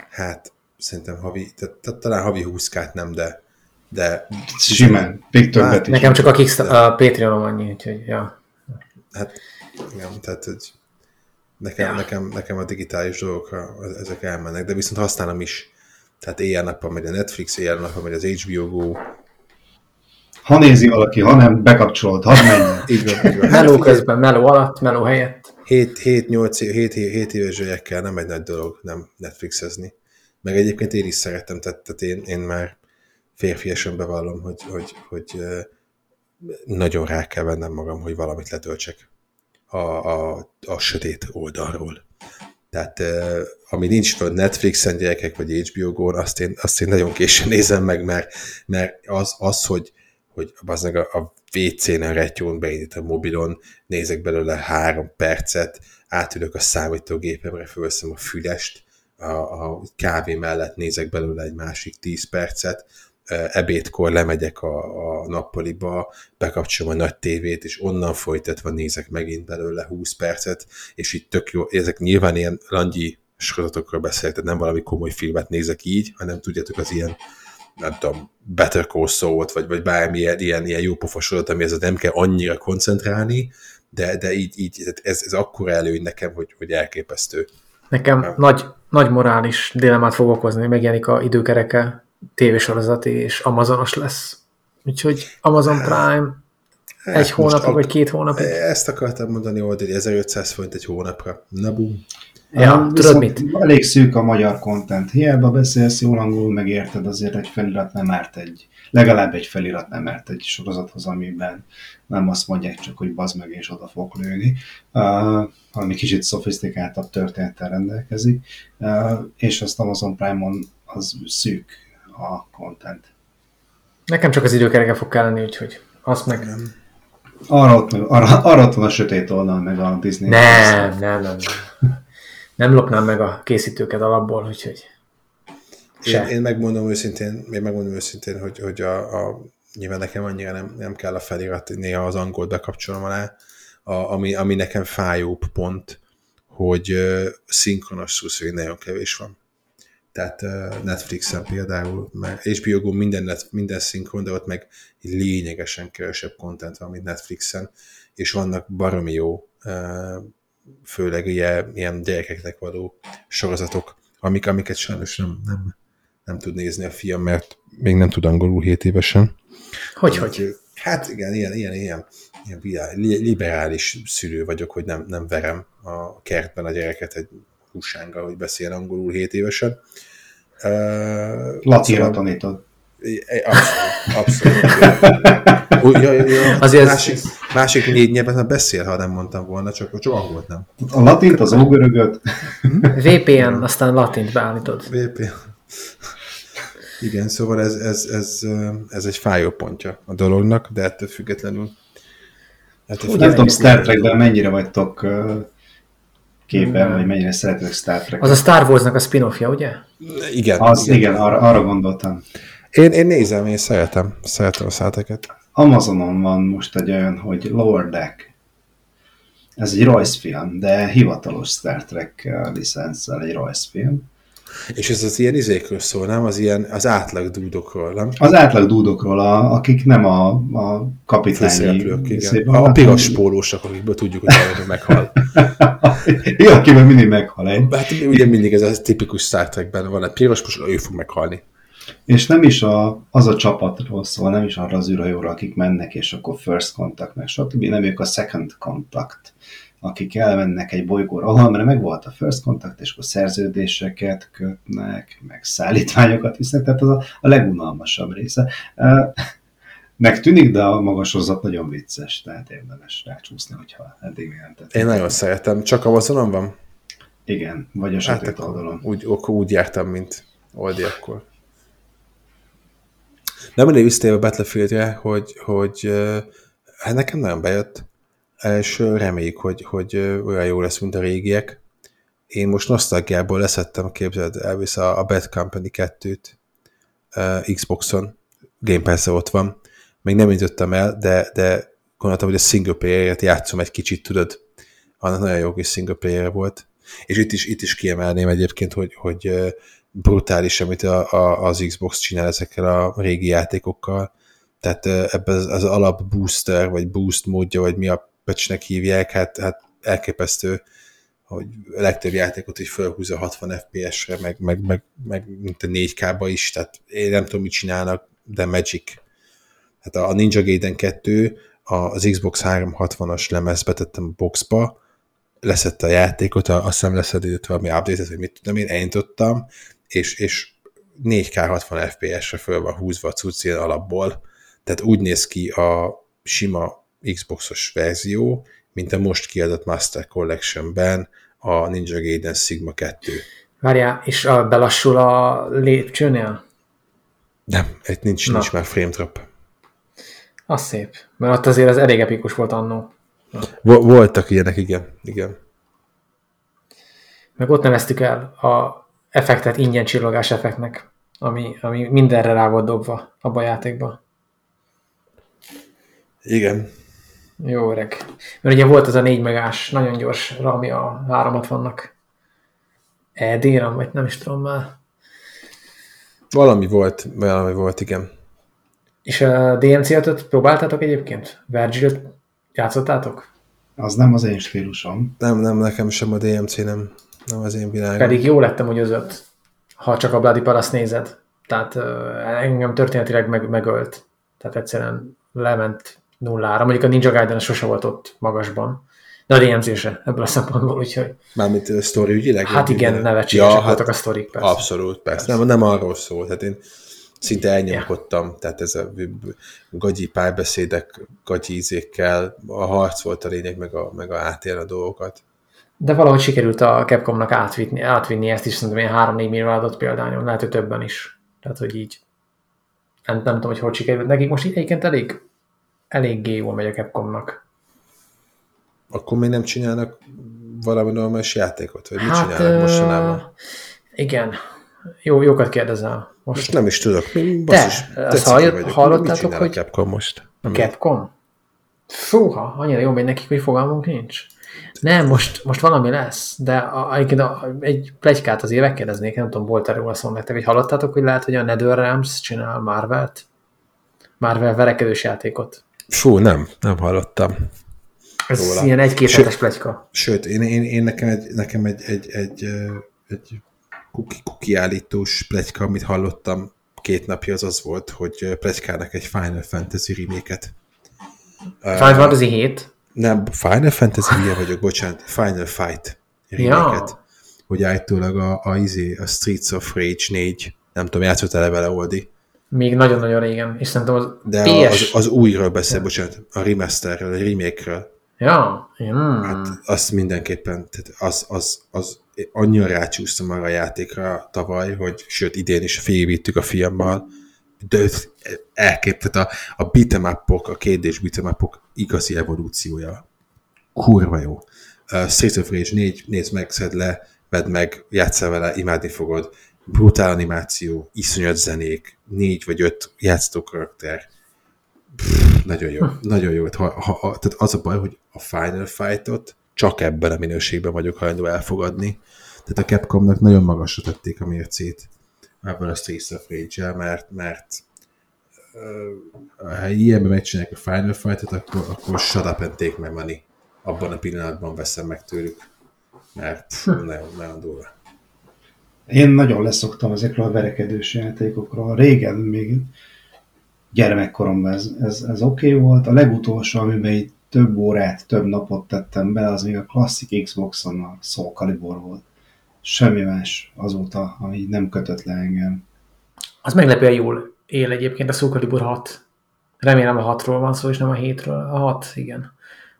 hát szerintem havi, tehát, tehát talán havi 20 nem, de, de Simán, még többet is. Nekem csak a, Kickstar- a Patreonom annyi, úgyhogy ja. hát igen, tehát hogy nekem, Ja. nekem, nekem a digitális dolgokra ezek elmennek, de viszont használom is. Tehát éjjel-nappal megy a Netflix, éjjel-nappal megy az HBO Go. Ha nézi valaki, ha nem, bekapcsolod, hadd menjen. Így van, így van. Meló közben, meló alatt, meló helyett. 7-8 7, 7 éves gyerekkel nem egy nagy dolog nem Netflixezni. Meg egyébként én is szeretem, tehát, tehát én, én már férfiasan bevallom, hogy, hogy, hogy nagyon rá kell vennem magam, hogy valamit letöltsek a, a, a sötét oldalról. Tehát ami nincs föl Netflixen gyerekek, vagy HBO Go-n, azt én, azt én nagyon későn nézem meg, mert, mert az, az hogy, hogy az a, a WC-n retyón beindít a mobilon, nézek belőle három percet, átülök a számítógépemre, fölveszem a fülest, a, a kávé mellett nézek belőle egy másik 10 percet, ebédkor lemegyek a, a nappaliba, bekapcsolom a nagy tévét, és onnan folytatva nézek megint belőle 20 percet, és így tök jó, ezek nyilván ilyen langyi sorozatokról beszélek, tehát nem valami komoly filmet nézek így, hanem tudjátok az ilyen nem tudom, Better Call Saul-t, vagy, vagy bármilyen ilyen, ilyen jó pofosodat, ami ez nem kell annyira koncentrálni, de, de így, így ez, ez akkora előny nekem, hogy, hogy elképesztő. Nekem nagy, nagy morális dilemmát fog okozni, megjelenik a időkereke tévésorozati, és Amazonos lesz. Úgyhogy Amazon Prime egy Hát most hónapig, vagy két hónapig. Ezt akartam mondani, hogy 1500 forint egy hónapra. Na bum. Ja, Ah, tudod mit? Elég szűk a magyar content. Hiába beszélsz jól angolul, megérted, azért egy felirat nem árt egy, legalább egy felirat nem árt egy sorozathoz, amiben nem azt mondják csak, hogy bazd meg és oda fog lőni, uh, ami kicsit szofisztikáltabb történettel rendelkezik, uh, és azt Amazon Prime-on az szűk a content. Nekem csak az időkereke fog kelleni, úgyhogy azt meg... Arra ott, arra, arra ott van a sötét oldal, meg a Disney. Nem, nem, nem. nem. Nem lopnám meg a készítőket alapból, úgyhogy... Én, Se. én megmondom őszintén, én megmondom őszintén, hogy, hogy a, a, nyilván nekem annyira nem, nem kell a felirat, néha az angolt bekapcsolom alá, a, ami, ami nekem fájóbb pont, hogy uh, szinkronos szúszói nagyon kevés van. Tehát Netflixen például, meg HBO Go minden, net, minden szinkron, de ott meg lényegesen kevesebb content van, mint Netflixen, és vannak baromi jó, főleg ilyen, ilyen gyerekeknek való sorozatok, amik, amiket sajnos nem, nem, nem tud nézni a fiam, mert még nem tud angolul 7 évesen. Hogy, hogy? Úgyhogy, Hát igen, ilyen, ilyen, ilyen, ilyen liberális szülő vagyok, hogy nem, nem verem a kertben a gyereket egy húsánggal, hogy beszél angolul 7 évesen. Uh, Latinra tanítod. Abszolút. abszolút. Úgy, ja, ja, ja. Azért ez- másik, másik négy nyelven már beszél, ha nem mondtam volna, csak, csak angolt nem. A latint, az ógörögöt, VPN, aztán latint beállítod. VP. Igen, szóval ez, ez, ez, ez egy fájó pontja a dolognak, de ettől függetlenül ettől nem tudom, Star Trekben mennyire vagytok képen, vagy mennyire szeretek Star Trek. Az a Star Wars-nak a spin-offja, ugye? Igen, Az, igen, arra, arra gondoltam. Én, én nézem, én szeretem, szeretem a száteket. Amazonon van most egy olyan, hogy Lower Deck. Ez egy rajzfilm, de hivatalos Star Trek uh, licenszel egy rajzfilm. És ez az ilyen izékről szól, nem? Az ilyen, az átlag dúdokról, nem? Az átlag dúdokról, a, akik nem a, a kapitányi... Igen. A, a piros pólósak, akikből tudjuk, hogy valami meghal. Jó, akiben mindig meghal egy. Hát ugye mindig ez a tipikus Star Trekben van egy piros pólós, ő fog meghalni. És nem is a, az a csapatról szól, nem is arra az űrhajóra, akik mennek, és akkor first contact, meg stb. Nem ők a second contact, akik elmennek egy bolygóra, ahol már meg volt a first contact, és akkor szerződéseket kötnek, meg szállítványokat visznek, tehát az a, a legunalmasabb része. Megtűnik, de a magasozat nagyon vicces, tehát érdemes rácsúszni, hogyha eddig jelentett. Én nagyon szeretem. Csak Amazonon van? Igen, vagy a Hát sötét akkor oldalon. úgy, akkor úgy jártam, mint Oldi akkor. Nem elég visszatérve a Battlefieldre, hogy, hogy hát nekem nagyon bejött, és reméljük, hogy, hogy olyan jó lesz, mint a régiek. Én most nosztalgiából leszettem, képzeld, elvisz a, a Bad Company 2-t uh, Xboxon, Game pass ott van. Még nem jutottam el, de, de gondoltam, hogy a single player-et játszom egy kicsit, tudod. Annak nagyon jó kis single player volt. És itt is, itt is kiemelném egyébként, hogy, hogy brutális, amit a, a, az Xbox csinál ezekkel a régi játékokkal. Tehát ebben az, az alap booster, vagy boost módja, vagy mi a pecsnek hívják, hát, hát elképesztő, hogy a legtöbb játékot így felhúzza 60 FPS-re, meg, meg, meg, meg mint a 4K-ba is, tehát én nem tudom, mit csinálnak, de Magic. Hát a Ninja Gaiden 2 az Xbox 360-as lemezbe tettem a boxba, leszette a játékot, azt hiszem leszedődött valami update hogy mit tudom én, elindítottam, és, és 4K 60 FPS-re föl van húzva a alapból, tehát úgy néz ki a sima Xboxos verzió, mint a most kiadott Master Collection-ben a Ninja Gaiden Sigma 2. Várjál, és a, belassul a lépcsőnél? Nem, itt nincs, Na. nincs már frame drop. Az szép. Mert ott azért az elég epikus volt annó. Vo- voltak ilyenek, igen. igen. Meg ott neveztük el a effektet ingyen csillogás effektnek, ami, ami mindenre rá volt dobva abban a játékban. Igen. Jó öreg. Mert ugye volt az a 4 megás, nagyon gyors RAM, a 360-nak. ED-ram, vagy nem is tudom már. Valami volt, valami volt, igen. És a DMC-t próbáltátok egyébként? Vergil-t játszottátok? Az nem az én stílusom. Nem, nem, nekem sem a DMC nem, nem az én világom. Pedig jó lettem úgy özött, ha csak a Bloody Palace nézed. Tehát uh, engem történetileg meg, megölt. Tehát egyszerűen lement nullára. Mondjuk a Ninja Gaiden sose volt ott magasban. De a DMC se ebből a szempontból, úgyhogy Mármint a sztori ügyileg? hát igen, minden? nevetségesek ja, voltak hát, a sztorik persze. Abszolút, persze. Nem, nem arról szól. Hát én szinte elnyomkodtam, tehát ez a gagyi párbeszédek, gagyi ízékkel, a harc volt a lényeg, meg a, meg a átélni a dolgokat. De valahogy sikerült a Capcomnak átvinni, átvinni ezt is, szerintem ilyen 3-4 millió adott példányon, lehet, hogy többen is. Tehát, hogy így. Nem, nem tudom, hogy hogy sikerült. Nekik most egyébként elég, eléggé jól megy a Capcomnak. Akkor még nem csinálnak valami normális játékot? Vagy mit csinálnak mostanában? Igen. Jó, jókat kérdezel. Most Most nem is tudok. Mi, De, basszus, azt hall- hallottátok, hogy- Capcom most? a Capcom? Fúha, annyira jó megy nekik, hogy fogalmunk nincs. Nem, most, most valami lesz, de a, egyébként a, egy plegykát azért megkérdeznék, nem tudom, volt erről szó nektek, hogy hallottátok, hogy lehet, hogy a NetherRealms csinál Marvelt? Marvel verekedős játékot. Fú, nem, nem hallottam. Ez Róla. ilyen egy-két Sőt- hetes pletyka. Sőt, én, én, én nekem egy, nekem egy, egy, egy, egy kuki, kuki állítós pletyka, amit hallottam két napja, az az volt, hogy ö, pletykának egy Final Fantasy remake-et. Final Fantasy 7. Nem, Final Fantasy hülye vagyok, bocsánat, Final Fight remake-et. Ja. Hogy állítólag a, a, izé, a Streets of Rage 4, nem tudom, játszottál-e vele, Oldi? Még nagyon-nagyon régen. És szerintem az De PS. az, az újról beszél, bocsánat, a remasterről, a remake-ről. Ja. Hmm. Hát azt mindenképpen, tehát az, az, az annyira rácsúsztam arra a játékra tavaly, hogy sőt idén is végigvittük a fiammal, de elkép, tehát a, a beat'em up-ok, a kérdés beat'em up-ok igazi evolúciója. Kurva jó. Uh, Street of Rage 4, nézd meg, szedd le, vedd meg, játsszál vele, imádni fogod. Brutál animáció, iszonyat zenék, négy vagy öt játszó karakter. Pff, nagyon jó, nagyon jó. Ha, ha, ha, tehát az a baj, hogy a Final Fight-ot csak ebben a minőségben vagyok hajlandó elfogadni. Tehát a Capcomnak nagyon magasra tették a mércét ebben a Streets of Rage-el, mert, mert ha ilyenben megcsinálják a Final Fight-ot, akkor, akkor shut up and take my money. Abban a pillanatban veszem meg tőlük. Mert pff, nagyon, nagyon durva. Én nagyon leszoktam ezekről a verekedős játékokról. Régen még gyermekkoromban ez, ez, ez oké okay volt. A legutolsó, amiben így több órát, több napot tettem be, az még a klasszik Xboxon a Soul Calibur volt. Semmi más azóta, ami nem kötött le engem. Az meglepően jól él egyébként a Soul Calibur 6. Remélem a 6-ról van szó, és nem a 7-ről. A 6, igen.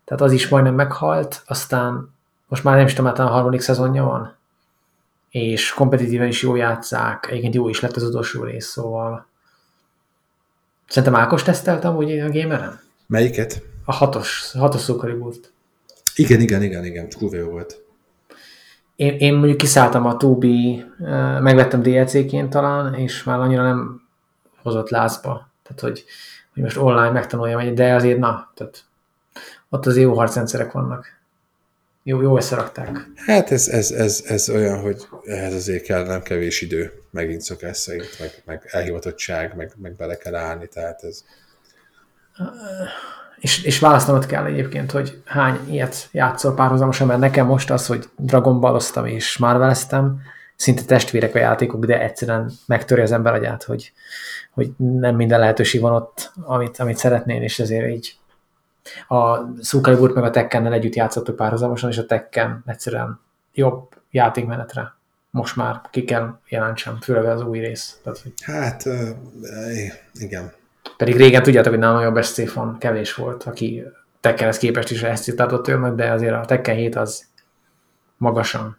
Tehát az is majdnem meghalt, aztán most már nem is tudom, hát a harmadik szezonja van. És kompetitíven is jó játszák. Egyébként jó is lett az utolsó rész, szóval... Szerintem Ákos teszteltem úgy a gameren? Melyiket? A hatos, hatos Soul Caliburt. Igen, igen, igen, igen, kurva jó volt. Én, én mondjuk kiszálltam a Tubi, megvettem DLC-ként talán, és már annyira nem hozott lázba. Tehát, hogy, hogy most online megtanuljam, egy- de azért na, tehát ott az jó harcrendszerek vannak. Jó, jó összerakták. Hát ez, ez, ez, ez olyan, hogy ehhez azért kell nem kevés idő, megint szokás szerint, meg, meg elhivatottság, meg, meg bele kell állni, tehát ez... És, és választanod kell egyébként, hogy hány ilyet játszol párhuzamosan, mert nekem most az, hogy Dragon Balloztam és Marveleztem, szinte testvérek a játékok, de egyszerűen megtöri az ember agyát, hogy, hogy nem minden lehetőség van ott, amit, amit szeretnél, és ezért így a Soul meg a Tekkennel együtt játszottuk párhuzamosan, és a Tekken egyszerűen jobb játékmenetre most már ki kell jelentsem, főleg az új rész. Tehát, hogy... Hát, uh, igen. Pedig régen tudjátok, hogy nálam jobb Stefan kevés volt, aki Tekkenhez képest is ezt citáltott önnek, de azért a Tekken 7 az magasan.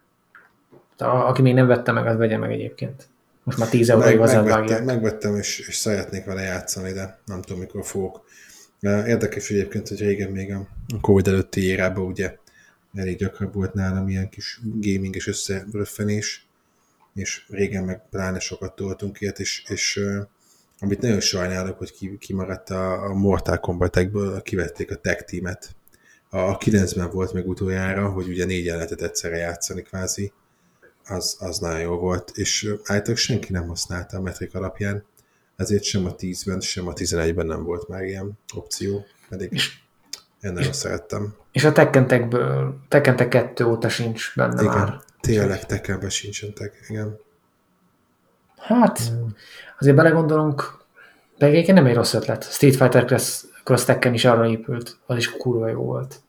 De a, aki még nem vette meg, az vegye meg egyébként. Most már 10 euróig meg, megvettem, megvettem, és, és szeretnék vele játszani, de nem tudom, mikor fogok. Érdekes egyébként, hogy régen még a Covid előtti érában ugye elég gyakran volt nálam ilyen kis gaming és összeröffenés, és régen meg pláne sokat toltunk ilyet, és, és amit nagyon sajnálok, hogy kimaradt a, a Mortal Kombat-ekből, kivették a tech teamet. A, a 9-ben volt meg utoljára, hogy ugye négyen lehetett egyszerre játszani kvázi, az, az nagyon jó volt, és általában senki nem használta a metrik alapján, ezért sem a 10-ben, sem a 11-ben nem volt már ilyen opció, pedig én nagyon szerettem. És a Tekkentekből, Tekkentek 2 óta sincs benne igen, már. tényleg Tekkenben sincsen tek, igen. Hát, azért belegondolunk, pedig egyébként nem egy rossz ötlet. Street Fighter Cross, Cross Tekken is arra épült, az is kurva jó volt.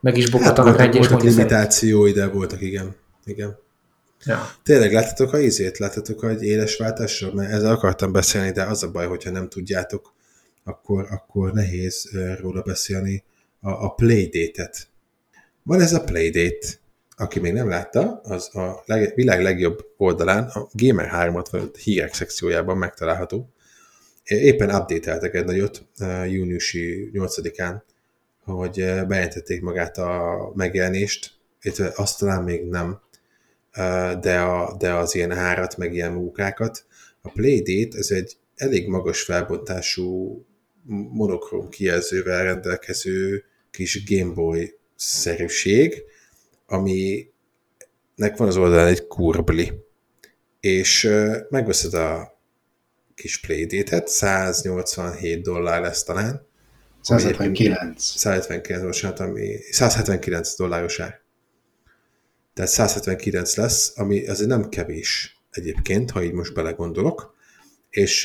Meg is bukattanak hát, egyes voltak limitációi, de voltak, igen. igen. Ja. Tényleg láttatok a izét? Láttatok egy éles váltásról? Mert ezzel akartam beszélni, de az a baj, hogyha nem tudjátok, akkor, akkor nehéz róla beszélni a, a Playdate-et. Van ez a Playdate, aki még nem látta, az a leg, világ legjobb oldalán, a Gamer 365 hírek szekciójában megtalálható. Éppen update egy nagyot júniusi 8-án, hogy bejelentették magát a megjelenést, illetve azt talán még nem, de, a, de az ilyen árat, meg ilyen munkákat. A Playdate, ez egy elég magas felbontású monokróm kijelzővel rendelkező kis Gameboy szerűség, aminek van az oldalán egy kurbli. És megveszed a kis Playdate-et, 187 dollár lesz talán. 179. 179, ami 179 dolláros ár tehát 179 lesz, ami azért nem kevés egyébként, ha így most belegondolok, és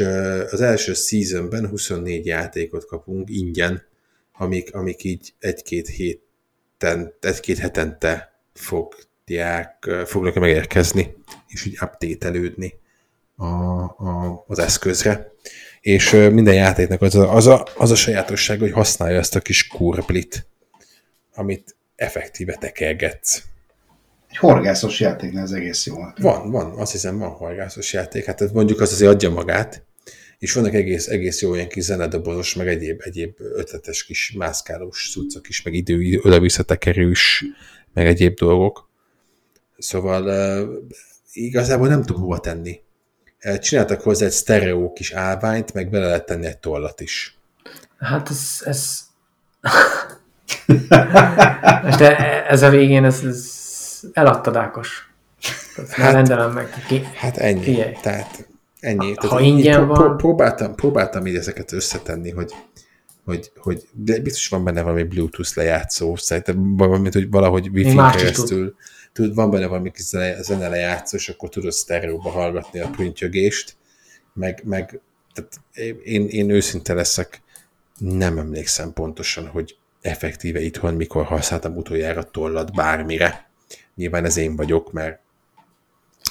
az első seasonben 24 játékot kapunk ingyen, amik, amik így egy-két héten, egy-két hetente fogják, fognak megérkezni, és így update a, a, az eszközre. És minden játéknak az a, az, a, az a sajátosság, hogy használja ezt a kis kurblit, amit effektíve tekergetsz egy horgászos játéknál ez egész jó. Van, van, azt hiszem van horgászos játék, hát mondjuk az azért adja magát, és vannak egész, egész jó ilyen kis zenedobozos, meg egyéb, egyéb ötletes kis mászkálós cuccok is, meg idő oda-visszatekerős, meg egyéb dolgok. Szóval uh, igazából nem tudom hova tenni. Csináltak hozzá egy sztereó kis állványt, meg bele lehet tenni egy tollat is. Hát ez... ez... De ez a végén ez, ez eladtad Ákos. Hát, rendelem meg. Ki, hát ennyi. Figyelj. Tehát ennyi. Ha, Tehát ha ingyen van... Pró- próbáltam, próbáltam így ezeket összetenni, hogy, hogy, hogy de biztos van benne valami Bluetooth lejátszó, szerintem valamit, hogy valahogy wifi keresztül tud. van benne valami kis zene lejátszó, és akkor tudod sztereóba hallgatni a printjögést, meg, meg tehát én, én őszinte leszek, nem emlékszem pontosan, hogy effektíve itthon mikor használtam utoljára tollat bármire. Nyilván ez én vagyok, mert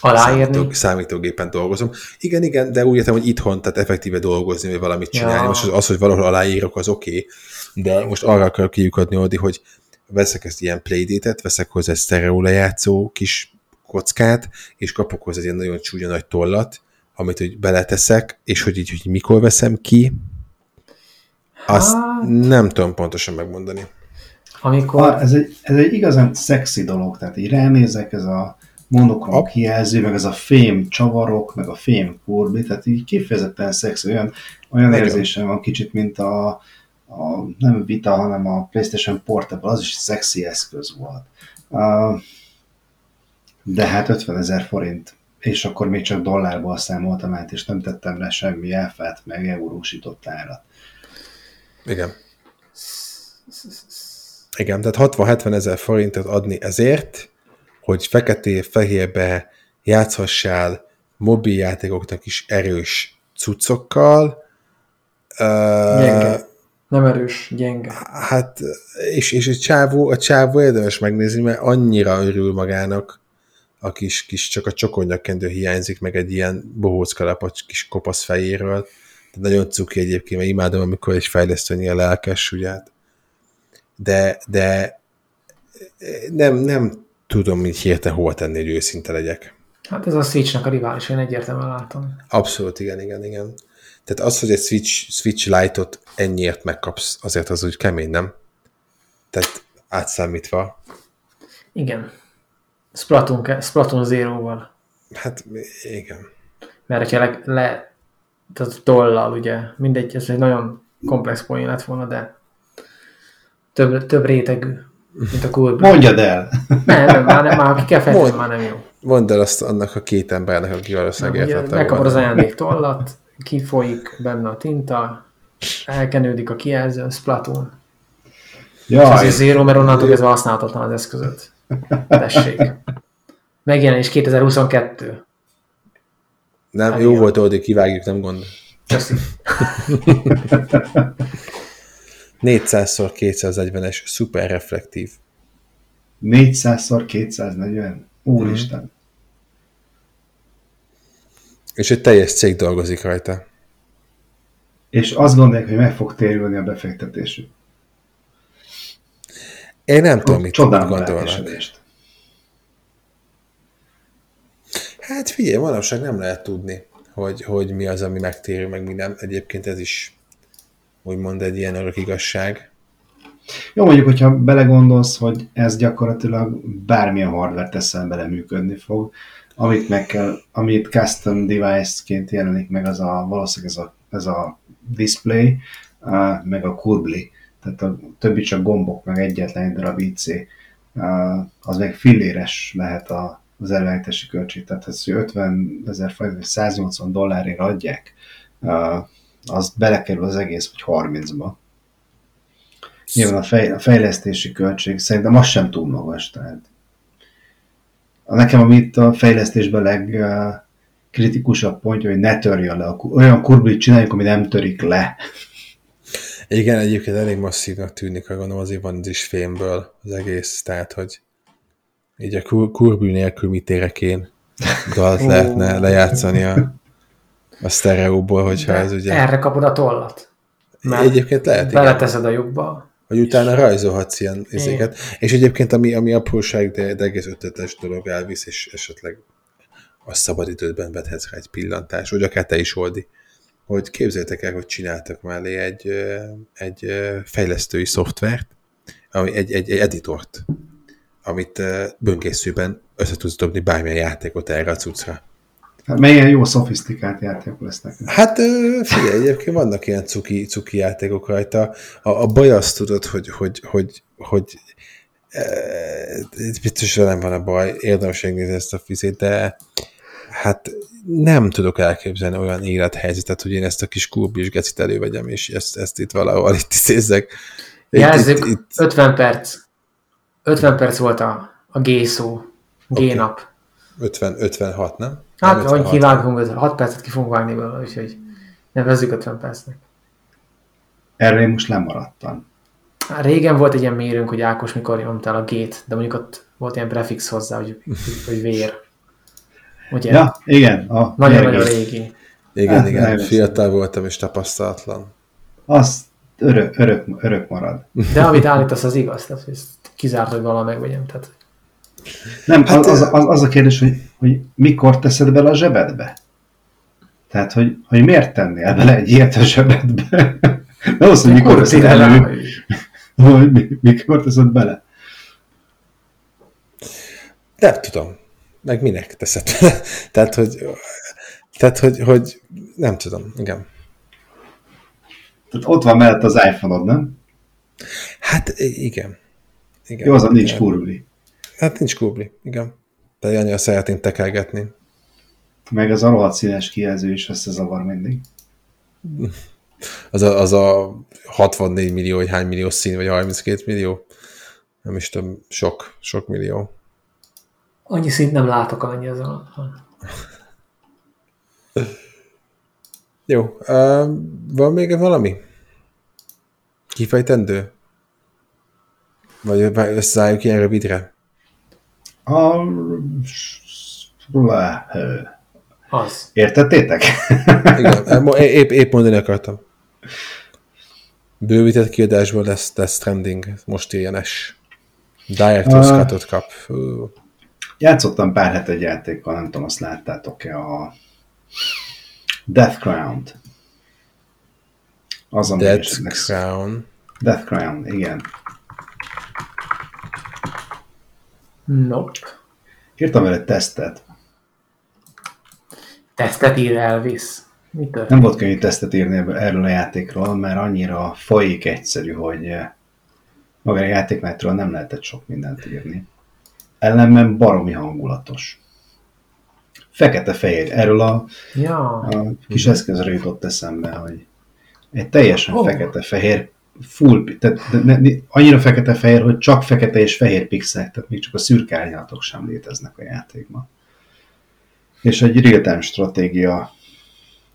Aláírni? számítógépen dolgozom. Igen, igen, de úgy értem, hogy itthon, tehát effektíve dolgozni, vagy valamit csinálni. Ja. Most az, az, hogy valahol aláírok, az oké, okay, de most arra akarok kiukadni, Odi, hogy veszek ezt ilyen playdate-et, veszek hozzá egy sztereó lejátszó kis kockát, és kapok hozzá egy ilyen nagyon csúnya nagy tollat, amit hogy beleteszek, és hogy így, hogy mikor veszem ki, azt hát... nem tudom pontosan megmondani. Amikor... Ha, ez, egy, ez egy igazán szexi dolog, tehát így ránézek, ez a monokrom kijelző, meg ez a fém csavarok, meg a fém kurbi, tehát így kifejezetten szexi, olyan, olyan érzésem van kicsit, mint a, a, nem Vita, hanem a PlayStation Portable, az is szexi eszköz volt. Uh, de hát 50 ezer forint, és akkor még csak dollárból számoltam át, és nem tettem le semmi elfát, meg eurósított árat. Igen. Igen, tehát 60-70 ezer forintot adni ezért, hogy feketé-fehérbe játszhassál mobiljátékoknak is erős cuccokkal. Gyenge. Nem erős, gyenge. Hát, és, és a csávó, a csávó érdemes megnézni, mert annyira örül magának, a kis, kis csak a csokonyakendő hiányzik, meg egy ilyen bohóckalap a kis kopasz fejéről. De nagyon cuki egyébként, mert imádom, amikor egy fejlesztő ilyen lelkes, ugye? Hát. De, de nem, nem tudom, mint hirtelen hol tenni, hogy őszinte legyek. Hát ez a Switch-nak a rivális, én egyértelműen látom. Abszolút, igen, igen, igen. Tehát az, hogy egy Switch, Switch Lite-ot ennyiért megkapsz, azért az úgy kemény, nem? Tehát átszámítva. Igen. Splatoon, Splatoon Zero-val. Hát igen. Mert hogyha le, le tehát tollal, ugye, mindegy, ez egy nagyon komplex poén lett volna, de több, több rétegű, mint a Cool Mondjad el! Nem, nem, már, nem, már ki kell fejteni, már nem jó. Mondd el azt annak a két embernek, aki valószínűleg értette Megkapod az ajándék tollat, kifolyik benne a tinta, elkenődik a kijelző, Splatoon. Ja, ez zero, mert onnantól kezdve használhatatlan az eszközöt. Tessék. Megjelenés 2022. Nem, hát jó volt, hogy kivágjuk, nem gond. Köszi. 400x240-es szuper reflektív. 400x240? Úristen. Mm. És egy teljes cég dolgozik rajta. És azt gondolják, hogy meg fog térülni a befektetésük. Én nem tudom, mit gondolnak. Hát figyelj, manapság nem lehet tudni, hogy, hogy mi az, ami megtérül, meg mi nem. Egyébként ez is úgymond egy ilyen örök igazság. Jó, mondjuk, hogyha belegondolsz, hogy ez gyakorlatilag bármilyen hardware teszel bele működni fog, amit meg kell, amit custom device-ként jelenik meg, az a, valószínűleg ez a, ez a display, uh, meg a kurbli, tehát a többi csak gombok, meg egyetlen egy darab IC, az meg filléres lehet a, az előállítási költség, tehát ez 50 ezer vagy 180 dollárért adják, az belekerül az egész, vagy 30-ba. Nyilván a, fej, a fejlesztési költség szerintem az sem túl magas, tehát nekem amit a fejlesztésben legkritikusabb pontja, hogy ne törje le, olyan kurblit csináljuk, ami nem törik le. Igen, egyébként elég masszívnak tűnik, ha gondolom azért van az is fémből az egész, tehát hogy így a kur- kurbű nélkül mit érek én dalt lehetne lejátszani a, a sztereóból, hogyha De ez ugye... Erre kapod a tollat. Mert egyébként lehet, Beleteszed igen. a lyukba, hogy utána rajzolhatsz ilyen izéket. És egyébként, ami, ami apróság, de, de egész ötletes dolog elvisz, és esetleg a szabad időben vethetsz rá egy pillantás, vagy akár te is oldi, hogy képzeljétek el, hogy csináltak mellé egy, egy fejlesztői szoftvert, ami egy, egy, egy editort, amit böngészőben össze tudsz dobni bármilyen játékot erre a cuccra. Hát melyen jó szofisztikált játékok lesznek. Hát figyelj, egyébként vannak ilyen cuki, cuki játékok rajta. A, a baj azt tudod, hogy, hogy, hogy, hogy biztos nem van a baj, érdemes megnézni ezt a fizét, de hát nem tudok elképzelni olyan élethelyzetet, hogy én ezt a kis kurbis gecit elővegyem, és ezt, ezt itt valahol itt szézzek. Jelzzük, itt, itt... 50 perc. 50 perc volt a, a G szó, G okay. nap. 50, 56, nem? Hát, hogy kivágunk, 6 percet ki fogunk vágni belőle, úgyhogy nevezzük 50 percnek. Erre én most lemaradtam. Hát régen volt egy ilyen mérőnk, hogy Ákos mikor nyomtál a gét, de mondjuk ott volt ilyen prefix hozzá, hogy, hogy vér. Ugye? Ja, igen. Nagyon-nagyon régi. Igen, hát, igen. Fiatal voltam és tapasztalatlan. Az örök, örök, örök marad. De amit állítasz, az igaz. Tehát, hogy kizárt, hogy valami megvegyem. Tehát nem, hát, az, az, az a kérdés, hogy, hogy mikor teszed bele a zsebedbe? Tehát, hogy, hogy miért tennél bele egy ilyet a zsebedbe? Nem az, hogy mikor teszed elő, hogy mikor teszed bele. Nem tudom. Meg minek teszed bele. tehát, hogy, tehát hogy, hogy nem tudom, igen. Tehát ott van mellett az iPhone-od, nem? Hát igen. igen. Jó, az a nincs kurvli. Hát nincs kubli, igen. De annyira szeretnénk tekelgetni. Meg az a rohadt színes kijelző is összezavar mindig. Az a, az a 64 millió, vagy hány millió szín, vagy 32 millió? Nem is tudom, sok, sok millió. Annyi szint nem látok, annyi az. Jó, uh, van még valami? Kifejtendő? Vagy összeálljuk ilyen rövidre? A... Az. Értettétek? Igen, mo- épp, épp mondani akartam. Bővített kiadásból lesz Death Stranding, most ilyenes. Director's Ah. Cut-ot kap. Játszottam pár hete egy játékkal, nem tudom, azt láttátok-e a Death Crown-t. Az, ennek- Crown. Death Crown, igen. Nope. Írtam vele egy tesztet. Tesztet ír Elvis. Mi történt? Nem volt könnyű tesztet írni erről a játékról, mert annyira folyik egyszerű, hogy eh, maga a játékmenetről nem lehetett sok mindent írni. Ellenben baromi hangulatos. Fekete-fehér. Erről a, Ja. a kis eszközre jutott eszembe, hogy egy teljesen Ó. fekete-fehér full, tehát ne, ne, annyira fekete-fehér, hogy csak fekete és fehér pixelek, tehát még csak a szürke árnyalatok sem léteznek a játékban. És egy real-time stratégia,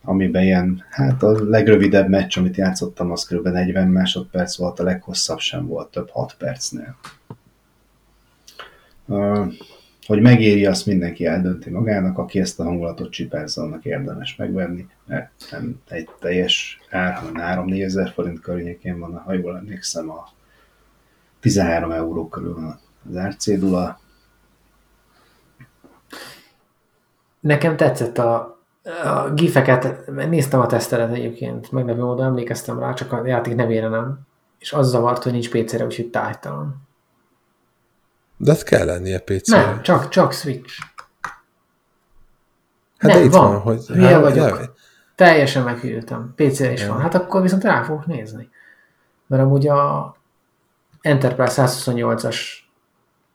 amiben ilyen, hát a legrövidebb meccs, amit játszottam, az kb. 40 másodperc volt, a leghosszabb sem volt, több 6 percnél. Ö, Hogy megéri, azt mindenki eldönti magának, aki ezt a hangulatot csipázza, annak érdemes megvenni, mert nem egy teljes ár, hanem 3-4 ezer forint környékén van, ha jól emlékszem, a 13 euró körül van az árcédula. Nekem tetszett a, a gifeket, néztem a tesztelet egyébként, meglepő módon emlékeztem rá, csak a játék nevére nem. És az zavart, hogy nincs PC-re, úgyhogy tájtalan. De hát kell lennie pc Nem, csak, csak Switch. Hát nem, de itt van. van, hogy... Hülye hát, vagyok. nem. Teljesen meghűltem. PC-re is Ja. van. Hát akkor viszont rá fogok nézni. Mert amúgy a Enterprise 128-as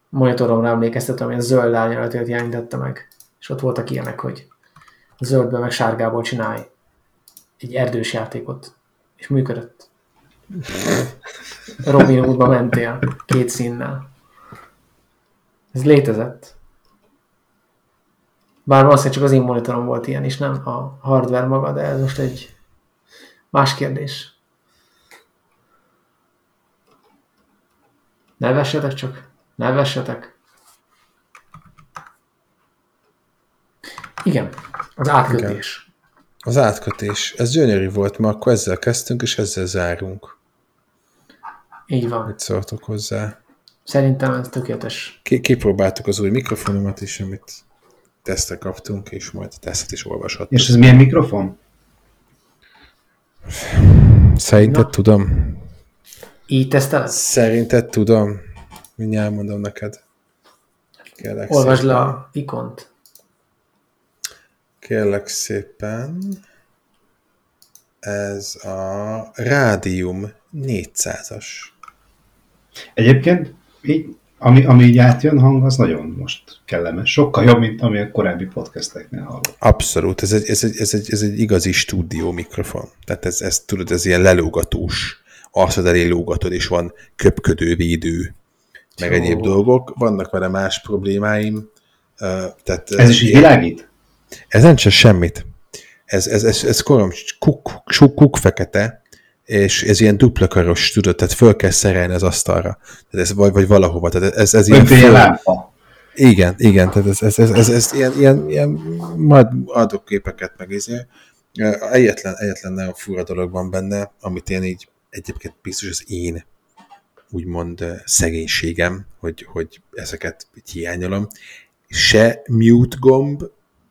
monitoromra emlékeztetem, hogy a zöld árnyalatért jelenítette meg. És ott voltak ilyenek, hogy zöldben meg sárgából csinálj egy erdős játékot. És működött. Robin Hoodba mentél két színnel. Ez létezett. Bár valószínűleg csak az én monitorom volt ilyen is, nem a hardware maga, de ez most egy más kérdés. Ne vessetek csak, ne vessetek. Igen, az átkötés. Az átkötés. Ez gyönyörű volt, ma akkor ezzel kezdtünk, és ezzel zárunk. Így van. Mit szóltok hozzá? Szerintem ez tökéletes. Ki- Kipróbáltuk az új mikrofonomat is, amit tesztre kaptunk, és majd a tesztet is olvashattuk. És ez milyen mikrofon? Szerinted Na. tudom? Így teszteled? Szerinted tudom? Mindjárt mondom neked. Kérlek Olvasd szépen. le a ikont. Kérlek szépen. Ez a Rádium 400-as. Egyébként így, ami, ami így átjön hang, az nagyon most kellemes. Sokkal jobb, mint ami a korábbi podcasteknél hallott. Abszolút, ez egy, ez egy, ez egy, ez egy igazi stúdió mikrofon. Tehát ez, ez tudod, ez ilyen lelógatós. Arcod elé lógatod, és van köpködő, védő, meg Jó. egyéb dolgok. Vannak vele más problémáim. Tehát Ez is így ilyen- világít? Ez nem csak semmit. Ez, ez, ez, ez korom, kuk, kuk, kuk fekete, és ez ilyen dupla karos, tudod, tehát föl kell szerelni az asztalra. Tehát ez, vagy, vagy valahova. Tehát ez, ez ilyen Öntője föl, lámpa. igen, igen, tehát ez, ez, ez, ez, ez ilyen, ilyen, ilyen, majd adok képeket meg izé. Egyetlen, egyetlen nagyon fura dolog van benne, amit én így egyébként biztos az én úgymond szegénységem, hogy, hogy ezeket hiányolom. Se mute gomb,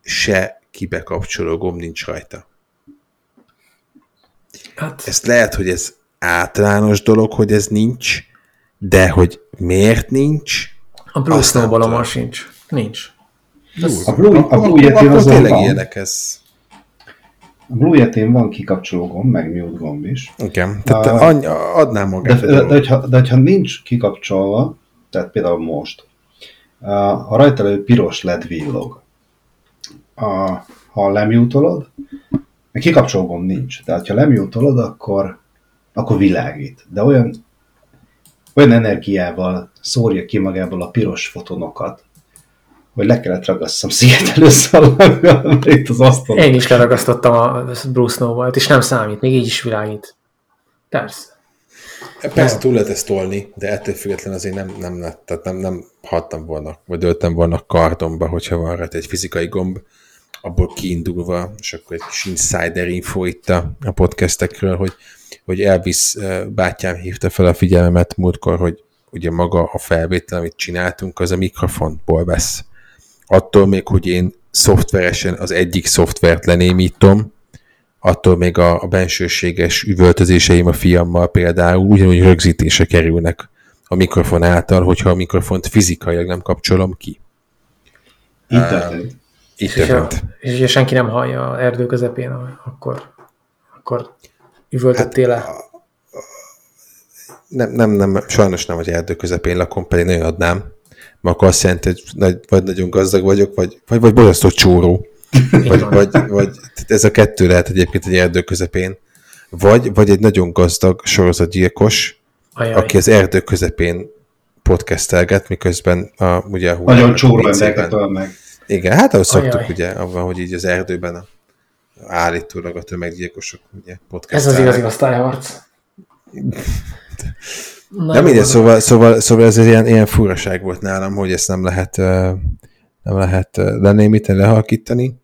se kibekapcsoló gomb nincs rajta. Hát, Ezt lehet, hogy ez általános dolog, hogy ez nincs, de hogy miért nincs, a Blue tudom. sincs. Nincs. A Blue, a Blue Yeti azon tényleg van. ilyenek ez. A Blue Yeti van kikapcsoló gomb, meg mute gomb is. Igen, tehát uh, adnám De, magát. de, de, dolog. hogyha, de hogyha nincs kikapcsolva, tehát például most, a rajta levő piros LED villog. A, ha lemjútolod, meg kikapcsoló gomb nincs. Tehát, ha lemjútolod, akkor, akkor világít. De olyan, olyan energiával szórja ki magából a piros fotonokat, hogy le kellett ragasszam szigetelőszalagra, itt az asztalon. Én is leragasztottam a Bruce Snowball-t, és nem számít, még így is világít. Persze. Persze túl lehet ezt tolni, de ettől függetlenül azért nem, nem, lett, tehát nem, nem hattam volna, vagy döltem volna kardomba, hogyha van rá egy fizikai gomb, abból kiindulva, és akkor egy kis insider info itt a, a podcastekről, hogy, hogy Elvis eh, bátyám hívta fel a figyelmemet múltkor, hogy ugye maga a felvétel, amit csináltunk, az a mikrofonból vesz. Attól még, hogy én szoftveresen az egyik szoftvert lenémítom, attól még a, a bensőséges üvöltözéseim a fiammal például ugyanúgy rögzítése kerülnek a mikrofon által, hogyha a mikrofont fizikailag nem kapcsolom ki. Internet. Itt És, történt. és ha senki nem hallja a erdő közepén, akkor, akkor üvöltöttél le. Nem, nem, nem, sajnos nem, hogy erdő közepén lakom, pedig nagyon adnám. Mert akkor azt jelenti, hogy nagy, vagy nagyon gazdag vagyok, vagy, vagy, vagy borzasztó csóró. Vagy, vagy, vagy ez a kettő lehet egyébként egy erdő közepén. Vagy, vagy egy nagyon gazdag sorozatgyilkos, Ajaj. aki az erdő közepén podcastelget, miközben a, ugye a Nagyon csóró embereket öl meg. Igen, hát ahogy szoktuk Ajaj. ugye, abban, hogy így az erdőben a, állítólag a tömeggyilkosok ugye Ez az igazi osztályharc. Na, Nem jó, mindegy, szóval, szóval, szóval ez egy ilyen, ilyen furaság volt nálam, hogy ezt nem lehet, nem lehet lenémíteni, lehalkítani,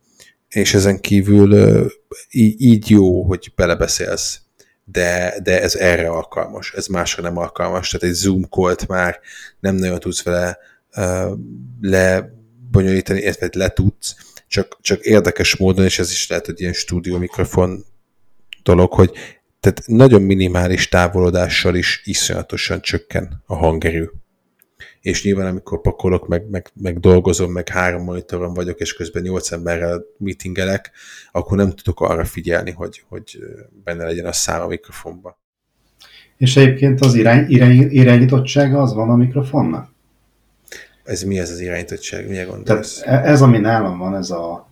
és ezen kívül így jó, hogy belebeszélsz, de, de ez erre alkalmas, ez másra nem alkalmas, tehát egy Zoom már nem nagyon tudsz vele ö, lebonyolítani, illetve le tudsz, csak, csak érdekes módon, és ez is lehet, hogy ilyen stúdió mikrofon dolog, hogy tehát nagyon minimális távolodással is iszonyatosan csökken a hangerő. És nyilván, amikor pakolok, meg, meg, meg dolgozom, meg három monitoron vagyok, és közben nyolc emberrel meetingelek, akkor nem tudok arra figyelni, hogy, hogy benne legyen a szám a mikrofonba. És egyébként az irány, irány, irányítottsága az van a mikrofonnak? Ez mi ez az irányítottság? Tehát gondolsz? e- ez, ami nálam van, ez a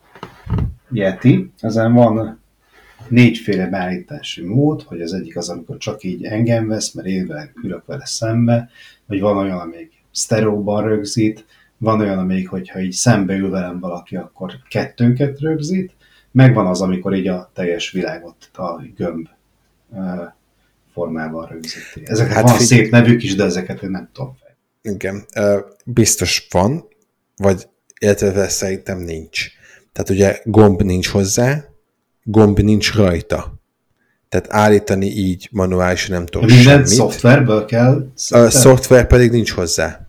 Yeti, ezen van négyféle beállítási mód, hogy az egyik az, amikor csak így engem vesz, mert én ülök vele szembe, vagy van olyan, amelyik sztereóban rögzít, van olyan, amelyik, hogyha így szembe ül velem valaki, akkor kettőnket rögzít, meg van az, amikor így a teljes világot a gömb ö, formával rögzíti. Hát hát van figy- szép nevük is, de ezeket én nem tudom. Igen, biztos van, vagy illetve szerintem nincs. Tehát ugye gomb nincs hozzá, gomb nincs rajta. Tehát állítani így manuálisan nem tudom Minden semmit. szoftverből kell A szoftver? szoftver pedig nincs hozzá.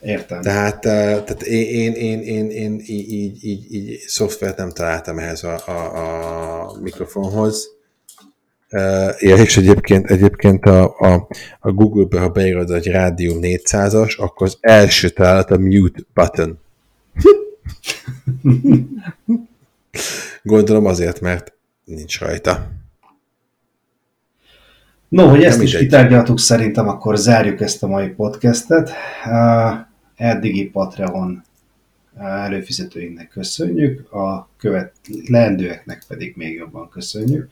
Értem. Tehát, eh, tehát én, én, én, én, én így, így, így, így szoftvert nem találtam ehhez a, a, a mikrofonhoz. Uh, és egyébként, egyébként a, a, a Google-be, ha beírod, hogy Rádium 400-as, akkor az első találat a mute button. Gondolom azért, mert nincs rajta. No, hogy ezt is mindegy. kitárgyaltuk, szerintem akkor zárjuk ezt a mai podcastet. Uh, Eddigi Patreon előfizetőinknek köszönjük, a követ leendőeknek pedig még jobban köszönjük.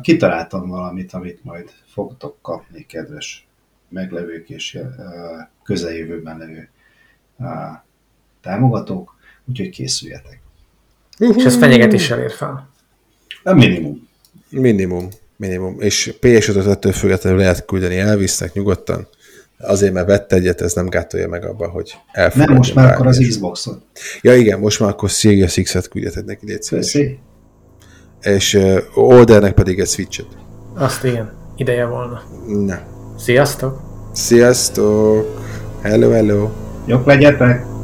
Kitaláltam valamit, amit majd fogtok kapni, kedves meglevők és közeljövőben levő támogatók, úgyhogy készüljetek. És ez fenyegetéssel ér fel. A minimum. Minimum. Minimum. És PS5-öt ettől függetlenül lehet küldeni Elvisnek nyugodtan. Azért, mert vett egyet, ez nem gátolja meg abba, hogy elfogadjon Nem most már akkor az. Xboxot. Ja igen, most már akkor Series X-et küldjetek neki, légy szíves. Köszi. És uh, Oldernek pedig egy Switch-et. Azt igen, ideje volna. Na. Sziasztok! Sziasztok! Hello, hello! Jók legyetek!